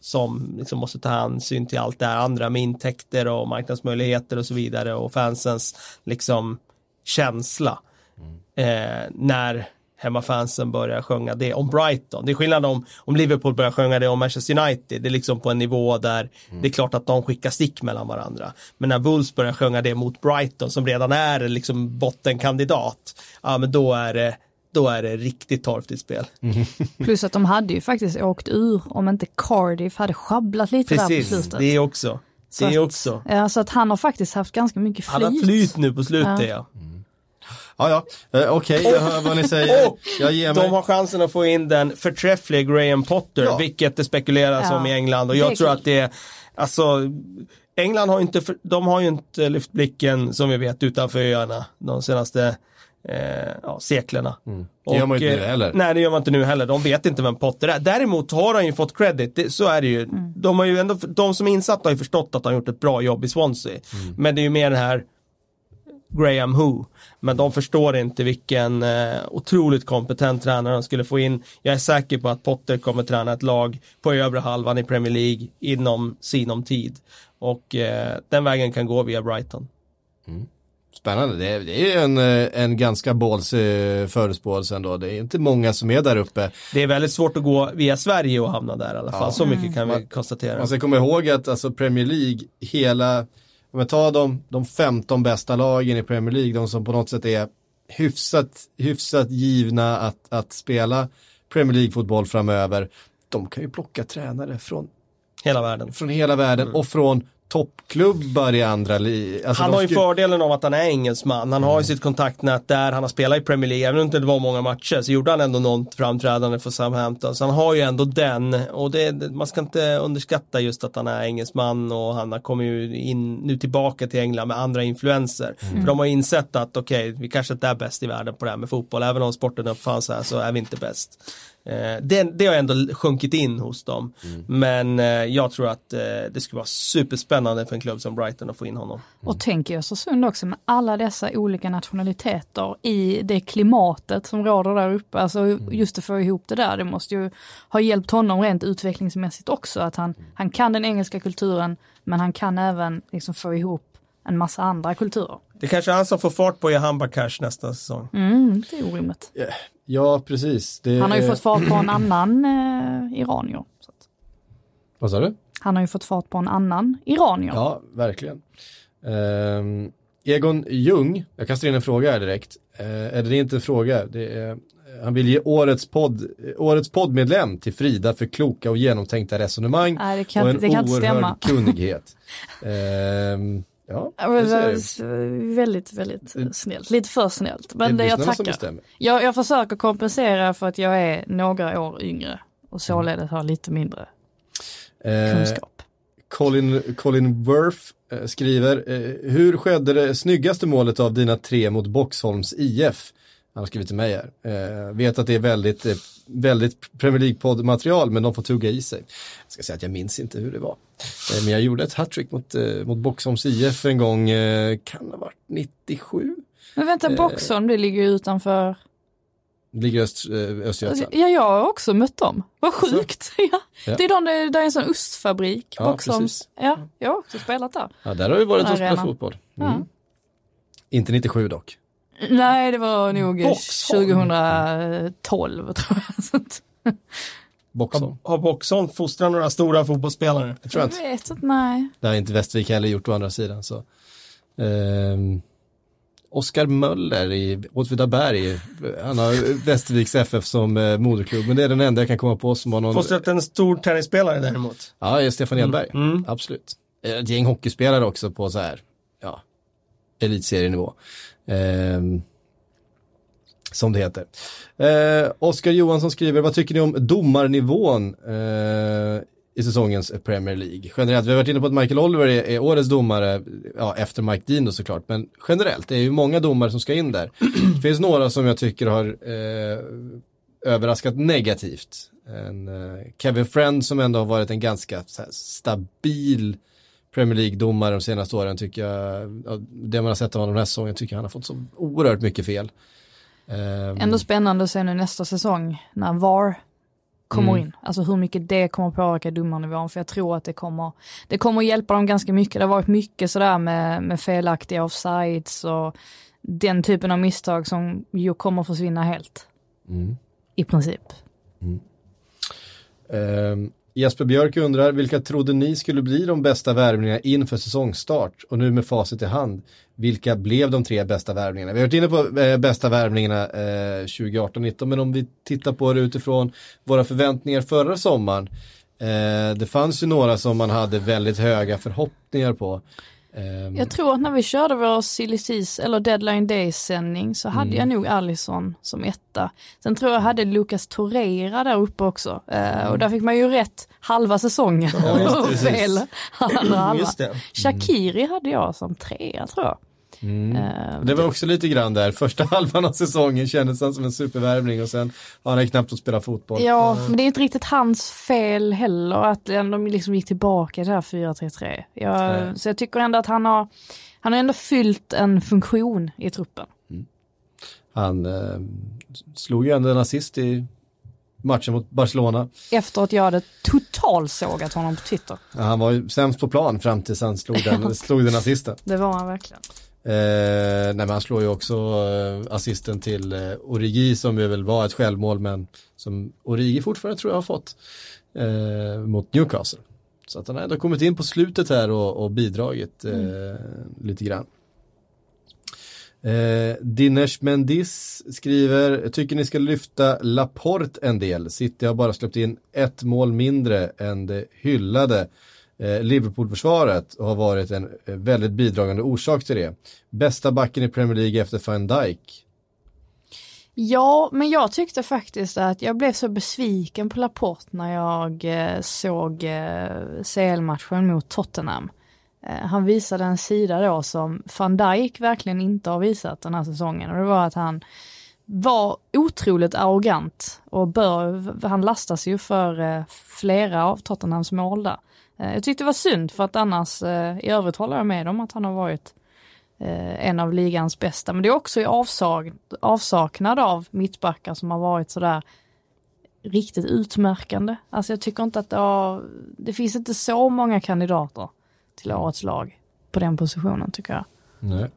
som liksom måste ta hänsyn till allt det här andra med intäkter och marknadsmöjligheter och så vidare och fansens liksom känsla eh, när hemmafansen börjar sjunga det om Brighton. Det är skillnad om, om Liverpool börjar sjunga det om Manchester United. Det är liksom på en nivå där mm. det är klart att de skickar stick mellan varandra. Men när Wolves börjar sjunga det mot Brighton som redan är liksom bottenkandidat, ja men då är det då är det riktigt torftigt spel. Mm. Plus att de hade ju faktiskt åkt ur om inte Cardiff hade schabblat lite Precis, där på slutet. det är också. Det är också. Ja, så att han har faktiskt haft ganska mycket flyt. Han har flyt nu på slutet ja. ja. Ja, ja, eh, okej, okay, jag hör vad ni säger. Och jag ger mig. de har chansen att få in den förträffliga Graham Potter, ja. vilket det spekuleras ja. om i England. Och jag tror att det är, alltså, England har inte, de har ju inte lyft blicken som vi vet utanför öarna de senaste eh, ja, seklerna. Mm. Det gör man ju inte nu heller. Nej, det gör man inte nu heller. De vet inte vem Potter är. Däremot har han ju fått credit, det, så är det ju. Mm. De, har ju ändå, de som är insatta har ju förstått att han gjort ett bra jobb i Swansea. Mm. Men det är ju mer den här Graham Who. Men de förstår inte vilken eh, otroligt kompetent tränare de skulle få in. Jag är säker på att Potter kommer träna ett lag på övre halvan i Premier League inom sinom tid. Och eh, den vägen kan gå via Brighton. Mm. Spännande, det är, det är en, eh, en ganska bålsig förutspåelse ändå. Det är inte många som är där uppe. Det är väldigt svårt att gå via Sverige och hamna där i alla fall. Ja. Så mycket kan vi konstatera. Man ska komma ihåg att alltså Premier League, hela om jag tar de, de 15 bästa lagen i Premier League, de som på något sätt är hyfsat, hyfsat givna att, att spela Premier League-fotboll framöver, de kan ju plocka tränare från hela världen, från hela världen mm. och från toppklubbar i andra li alltså Han har ju skulle... fördelen av att han är engelsman. Han har ju mm. sitt kontaktnät där, han har spelat i Premier League, även om det inte var många matcher så gjorde han ändå något framträdande för Southampton. Så han har ju ändå den och det, man ska inte underskatta just att han är engelsman och han kommer ju in nu tillbaka till England med andra influenser. Mm. För de har insett att okej, okay, vi kanske inte är bäst i världen på det här med fotboll, även om sporten uppfanns här så är vi inte bäst. Eh, det, det har ändå sjunkit in hos dem. Mm. Men eh, jag tror att eh, det skulle vara superspännande för en klubb som Brighton att få in honom. Mm. Och tänk i Östersund också med alla dessa olika nationaliteter i det klimatet som råder där uppe. Alltså mm. just att få ihop det där, det måste ju ha hjälpt honom rent utvecklingsmässigt också. Att han, mm. han kan den engelska kulturen men han kan även liksom få ihop en massa andra kulturer. Det kanske är han som får fart på Jahan Bakash nästa säsong. Mm, det är orimligt. Ja, precis. Det han har ju fått fart på en annan eh, iranier. Vad sa du? Han har ju fått fart på en annan iranier. Ja, verkligen. Um, Egon Ljung, jag kastar in en fråga här direkt. Uh, eller det är inte en fråga, det är, han vill ge årets, podd, årets poddmedlem till Frida för kloka och genomtänkta resonemang Nej, det kan, och en det kan oerhörd kunnighet. um, Ja, väldigt, väldigt snällt. Lite för snällt. Men det, jag tackar. Jag, jag försöker kompensera för att jag är några år yngre och således har lite mindre eh, kunskap. Colin, Colin Worth eh, skriver, eh, hur skedde det snyggaste målet av dina tre mot Boxholms IF? Han har skrivit till mig här. Eh, vet att det är väldigt, eh, väldigt Premier League-poddmaterial men de får tugga i sig. Jag ska säga att jag minns inte hur det var. Eh, men jag gjorde ett hattrick mot, eh, mot Boxholms IF en gång, eh, kan det ha varit 97? Men vänta, eh, Boxholm det ligger utanför det ligger Öst, Östergötland. Ja, jag har också mött dem. Vad sjukt. Ja. ja. Det är de där, där är en sån ostfabrik. Ja, Boxholm. Ja, jag har också spelat där. Ja, där har vi varit och spelat fotboll. Mm. Inte 97 dock. Nej, det var nog Boxholm. 2012 tror jag. Boxholm. Har, har Boxholm fostrat några stora fotbollsspelare? Jag, tror jag inte. vet inte, nej. Det har inte Västervik heller gjort å andra sidan. Så. Um, Oskar Möller i Åtvidaberg, han har Västerviks FF som eh, moderklubb, men det är den enda jag kan komma på som har någon... Fostrat en stor tennisspelare däremot. Ja, Stefan Edberg, mm. Mm. absolut. Ett gäng hockeyspelare också på så här, ja, elitserienivå. Eh, som det heter. Eh, Oskar Johansson skriver, vad tycker ni om domarnivån eh, i säsongens Premier League. Generellt, vi har varit inne på att Michael Oliver är, är årets domare, ja efter Mike Dean då såklart, men generellt, det är ju många domare som ska in där. Det finns några som jag tycker har eh, överraskat negativt. En, eh, Kevin Friend som ändå har varit en ganska så här, stabil Premier League-domare de senaste åren tycker jag, ja, det man har sett av honom den här säsongen tycker jag han har fått så oerhört mycket fel. Ehm, Ändå spännande att se nu nästa säsong när VAR kommer Mm. in. Alltså hur mycket det kommer påverka domarnivån för jag tror att det kommer, det kommer hjälpa dem ganska mycket. Det har varit mycket sådär med, med felaktiga offsides och den typen av misstag som ju kommer försvinna helt. Mm. I princip. Ehm, Jesper Björk undrar, vilka trodde ni skulle bli de bästa värvningarna inför säsongstart? Och nu med facit i hand, vilka blev de tre bästa värvningarna? Vi har varit inne på eh, bästa värvningarna eh, 2018-19, men om vi tittar på det utifrån våra förväntningar förra sommaren. Eh, det fanns ju några som man hade väldigt höga förhoppningar på. Ehm, Jag tror att när vi körde vår silly season, eller deadline day sändning så hade Mm. jag nog Allison som etta. Sen tror jag jag hade Lucas Torreira där uppe också. Eh, och där fick man ju rätt halva säsongen Ja, och fel andra halva. Det. Shakiri hade jag som trea tror jag. Mm. Eh, Det var också lite grann där, första halvan av säsongen kändes han som en supervärvning och sen har han knappt att spela fotboll. Ja, men det är inte riktigt hans fel heller att de liksom gick tillbaka till det här 4-3-3. Jag, så jag tycker ändå att han har, han har ändå fyllt en funktion i truppen. Han eh, slog ju ändå en assist i matchen mot Barcelona. Efter att jag hade totalsågat honom på Twitter. Ja, han var ju sämst på plan fram tills han slog den, slog den assisten. Det var han verkligen. Eh, nej men han slår ju också eh, assisten till eh, Origi som ju väl var ett självmål men som Origi fortfarande tror jag har fått eh, mot Newcastle. Så att han har ändå kommit in på slutet här och, och bidragit eh, lite grann. Eh, Dinesh Mendis skriver, tycker ni ska lyfta Laporte en del. City har bara släppt in ett mål mindre än det hyllade Eh, Liverpool-försvaret och har varit en eh, väldigt bidragande orsak till det. Bästa backen i Premier League efter Van Dijk. Ja, men jag tyckte faktiskt att jag blev så besviken på Laporte när jag eh, såg CL-matchen mot Tottenham. Han visade en sida då som van Dijk verkligen inte har visat den här säsongen och det var att han var otroligt arrogant och bör, han lastas ju för flera av Tottenhams mål där. Eh, jag tyckte det var synd för att annars eh, i övrigt håller jag med om att han har varit eh, en av ligans bästa. Men det är också i avsag, avsaknad av mittbackar som har varit sådär riktigt utmärkande. Alltså jag tycker inte att det, har, det finns inte så många kandidater till årets lag på den positionen tycker jag. Nej.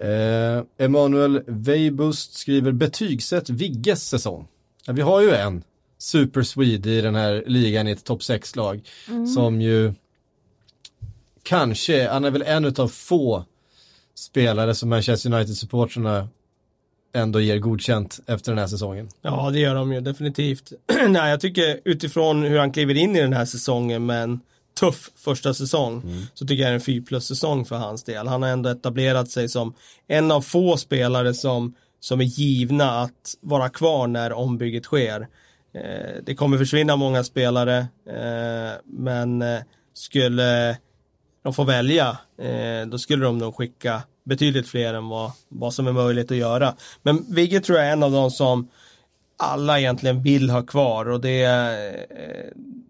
Eh, Emanuel Weibust skriver betygsätt Vigges säsong. Ja, vi har ju en Super Swede i den här ligan i ett topp 6-lag Mm. som ju kanske, han är väl en utav få spelare som Manchester United-supportrarna ändå ger godkänt efter den här säsongen. Ja, det gör de ju definitivt. Nej, jag tycker utifrån hur han kliver in i den här säsongen med en tuff första säsong så tycker jag det är en 4 plus säsong för hans del. Han har ändå etablerat sig som en av få spelare som, som är givna att vara kvar när ombygget sker. Eh, det kommer försvinna många spelare, eh, men eh, skulle de få välja, då skulle de nog skicka betydligt fler än vad, vad som är möjligt att göra. Men Vigge tror jag är en av de som alla egentligen vill ha kvar och det,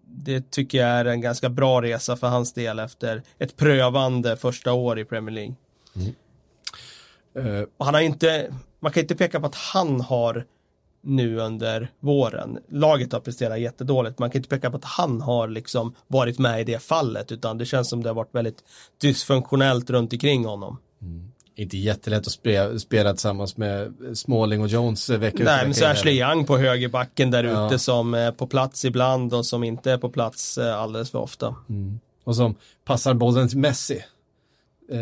det tycker jag är en ganska bra resa för hans del efter ett prövande första år i Premier League. Och han har inte, man kan inte peka på att han har nu under våren. Laget har presterat jättedåligt. Man kan inte peka på att han har liksom varit med i det fallet utan det känns som det har varit väldigt dysfunktionellt runt omkring honom. Inte jättelätt att spela, spela tillsammans med Smalling och Jones eh, vecka Nej, men så. Ashley Young på högerbacken där Ja. ute som är på plats ibland och som inte är på plats eh, alldeles för ofta. Och som passar bollen till Messi. Eh,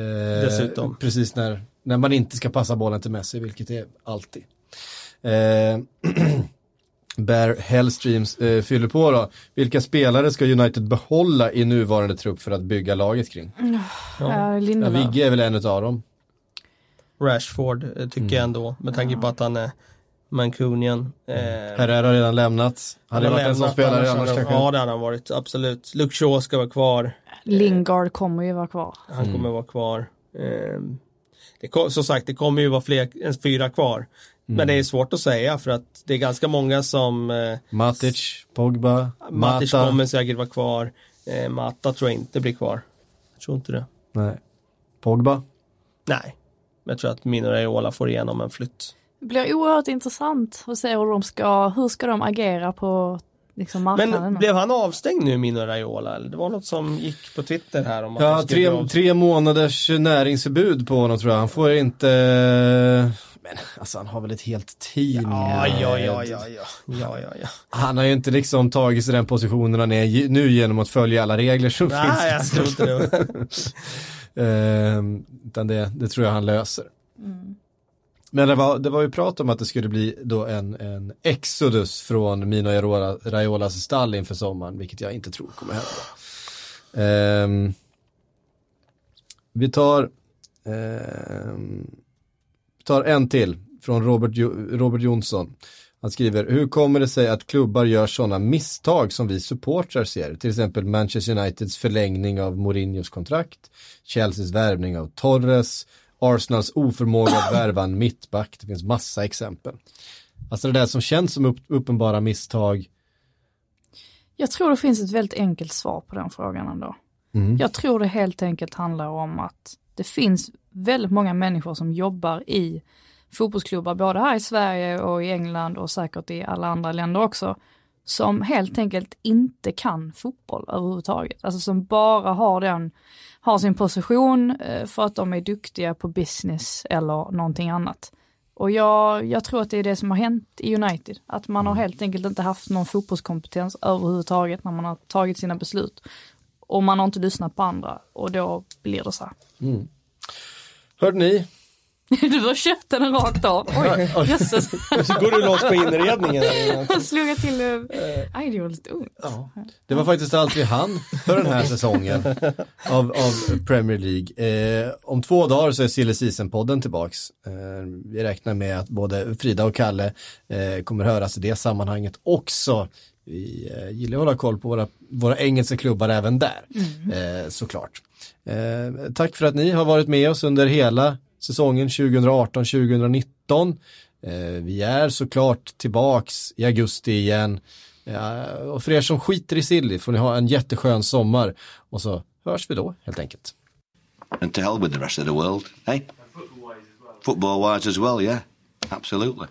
Dessutom. Precis när, när man inte ska passa bollen till Messi, vilket är alltid. Eh, Bear Hellstreams eh, fyller på då. Vilka spelare ska United behålla i nuvarande trupp för att bygga laget kring? Ja, Ja. Vigge är väl en av dem. Rashford eh, tycker Mm. jag ändå med tanke på att han är Mancunian. Eh, Herrera har redan lämnat. Hade han varit en sån spelare annars kanske. Ja, det hade han varit, absolut. Luke Shaw ska vara kvar. Lingard kommer ju vara kvar. Han kommer vara kvar. Ehm, det som sagt, det kommer ju vara fler än fyra kvar. Men det är svårt att säga för att det är ganska många som eh, Matic, Pogba, Matic Mata. kommer säkert vara kvar. Eh, Mata tror jag inte blir kvar. Jag tror inte det. Nej. Pogba. Nej. Men jag tror att Mino Raiola får igenom en flytt. Det blir oerhört intressant att se hur de ska, hur ska de agera på liksom, marknaden. Men blev han avstängd nu, Mino Raiola? Eller Det var något som gick på Twitter här om Ja, tre, tre månaders näringsförbud på honom tror jag. Han får inte... Men alltså han har väl ett helt team. Ja, ja, ja, ja, ja, ja, ja, ja. Han har ju inte liksom tagit sig den positionen han är nu genom att följa alla regler som Nej, jag finns. tror inte det. Ehm, utan det, det tror jag han löser. Men det var, det var ju prat om att det skulle bli då en, en exodus från Mino Raiola, Raiolas stall inför sommaren, vilket jag inte tror kommer hända. Ehm, vi tar, ehm, tar en till från Robert, Jo- Robert Jonsson. Han skriver, hur kommer det sig att klubbar gör sådana misstag som vi supportrar ser? Till exempel Manchester Uniteds förlängning av Mourinhos kontrakt, Chelseas värvning av Torres, Arsenals oförmåga att värva en mittback. Det finns massa exempel. Alltså det där som känns som upp, uppenbara misstag. Jag tror det finns ett väldigt enkelt svar på den frågan ändå. Mm. Jag tror det helt enkelt handlar om att det finns väldigt många människor som jobbar i fotbollsklubbar, både här i Sverige och i England och säkert i alla andra länder också, som helt enkelt inte kan fotboll överhuvudtaget. Alltså som bara har den, har sin position eh, för att de är duktiga på business eller någonting annat. Och jag, jag tror att det är det som har hänt i United, att man har helt enkelt inte haft någon fotbollskompetens överhuvudtaget när man har tagit sina beslut. Och man har inte lyssnat på andra och då blir det så här. Mm. Hörde ni? du har köpt den rakt av. Oj, jösses. Så går du loss på inredningen. Slog jag till, uh, aj det var lite ont. Det var faktiskt allt vi hann för den här säsongen av, av Premier League. Eh, om två dagar så är Silly Season-podden tillbaks. Eh, vi räknar med att både Frida och Kalle eh, kommer höras i det sammanhanget också. Vi eh, gillar att hålla koll på våra, våra engelska klubbar även där, eh, såklart. Eh, tack för att ni har varit med oss under hela säsongen 2018-2019. Eh, vi är såklart tillbaks i augusti igen. Och för er som skiter i Silly får ni ha en jätteskön sommar och så hörs vi då helt enkelt. And to hell with the rest of the world, eh? Football wise as well, yeah. Absolutely.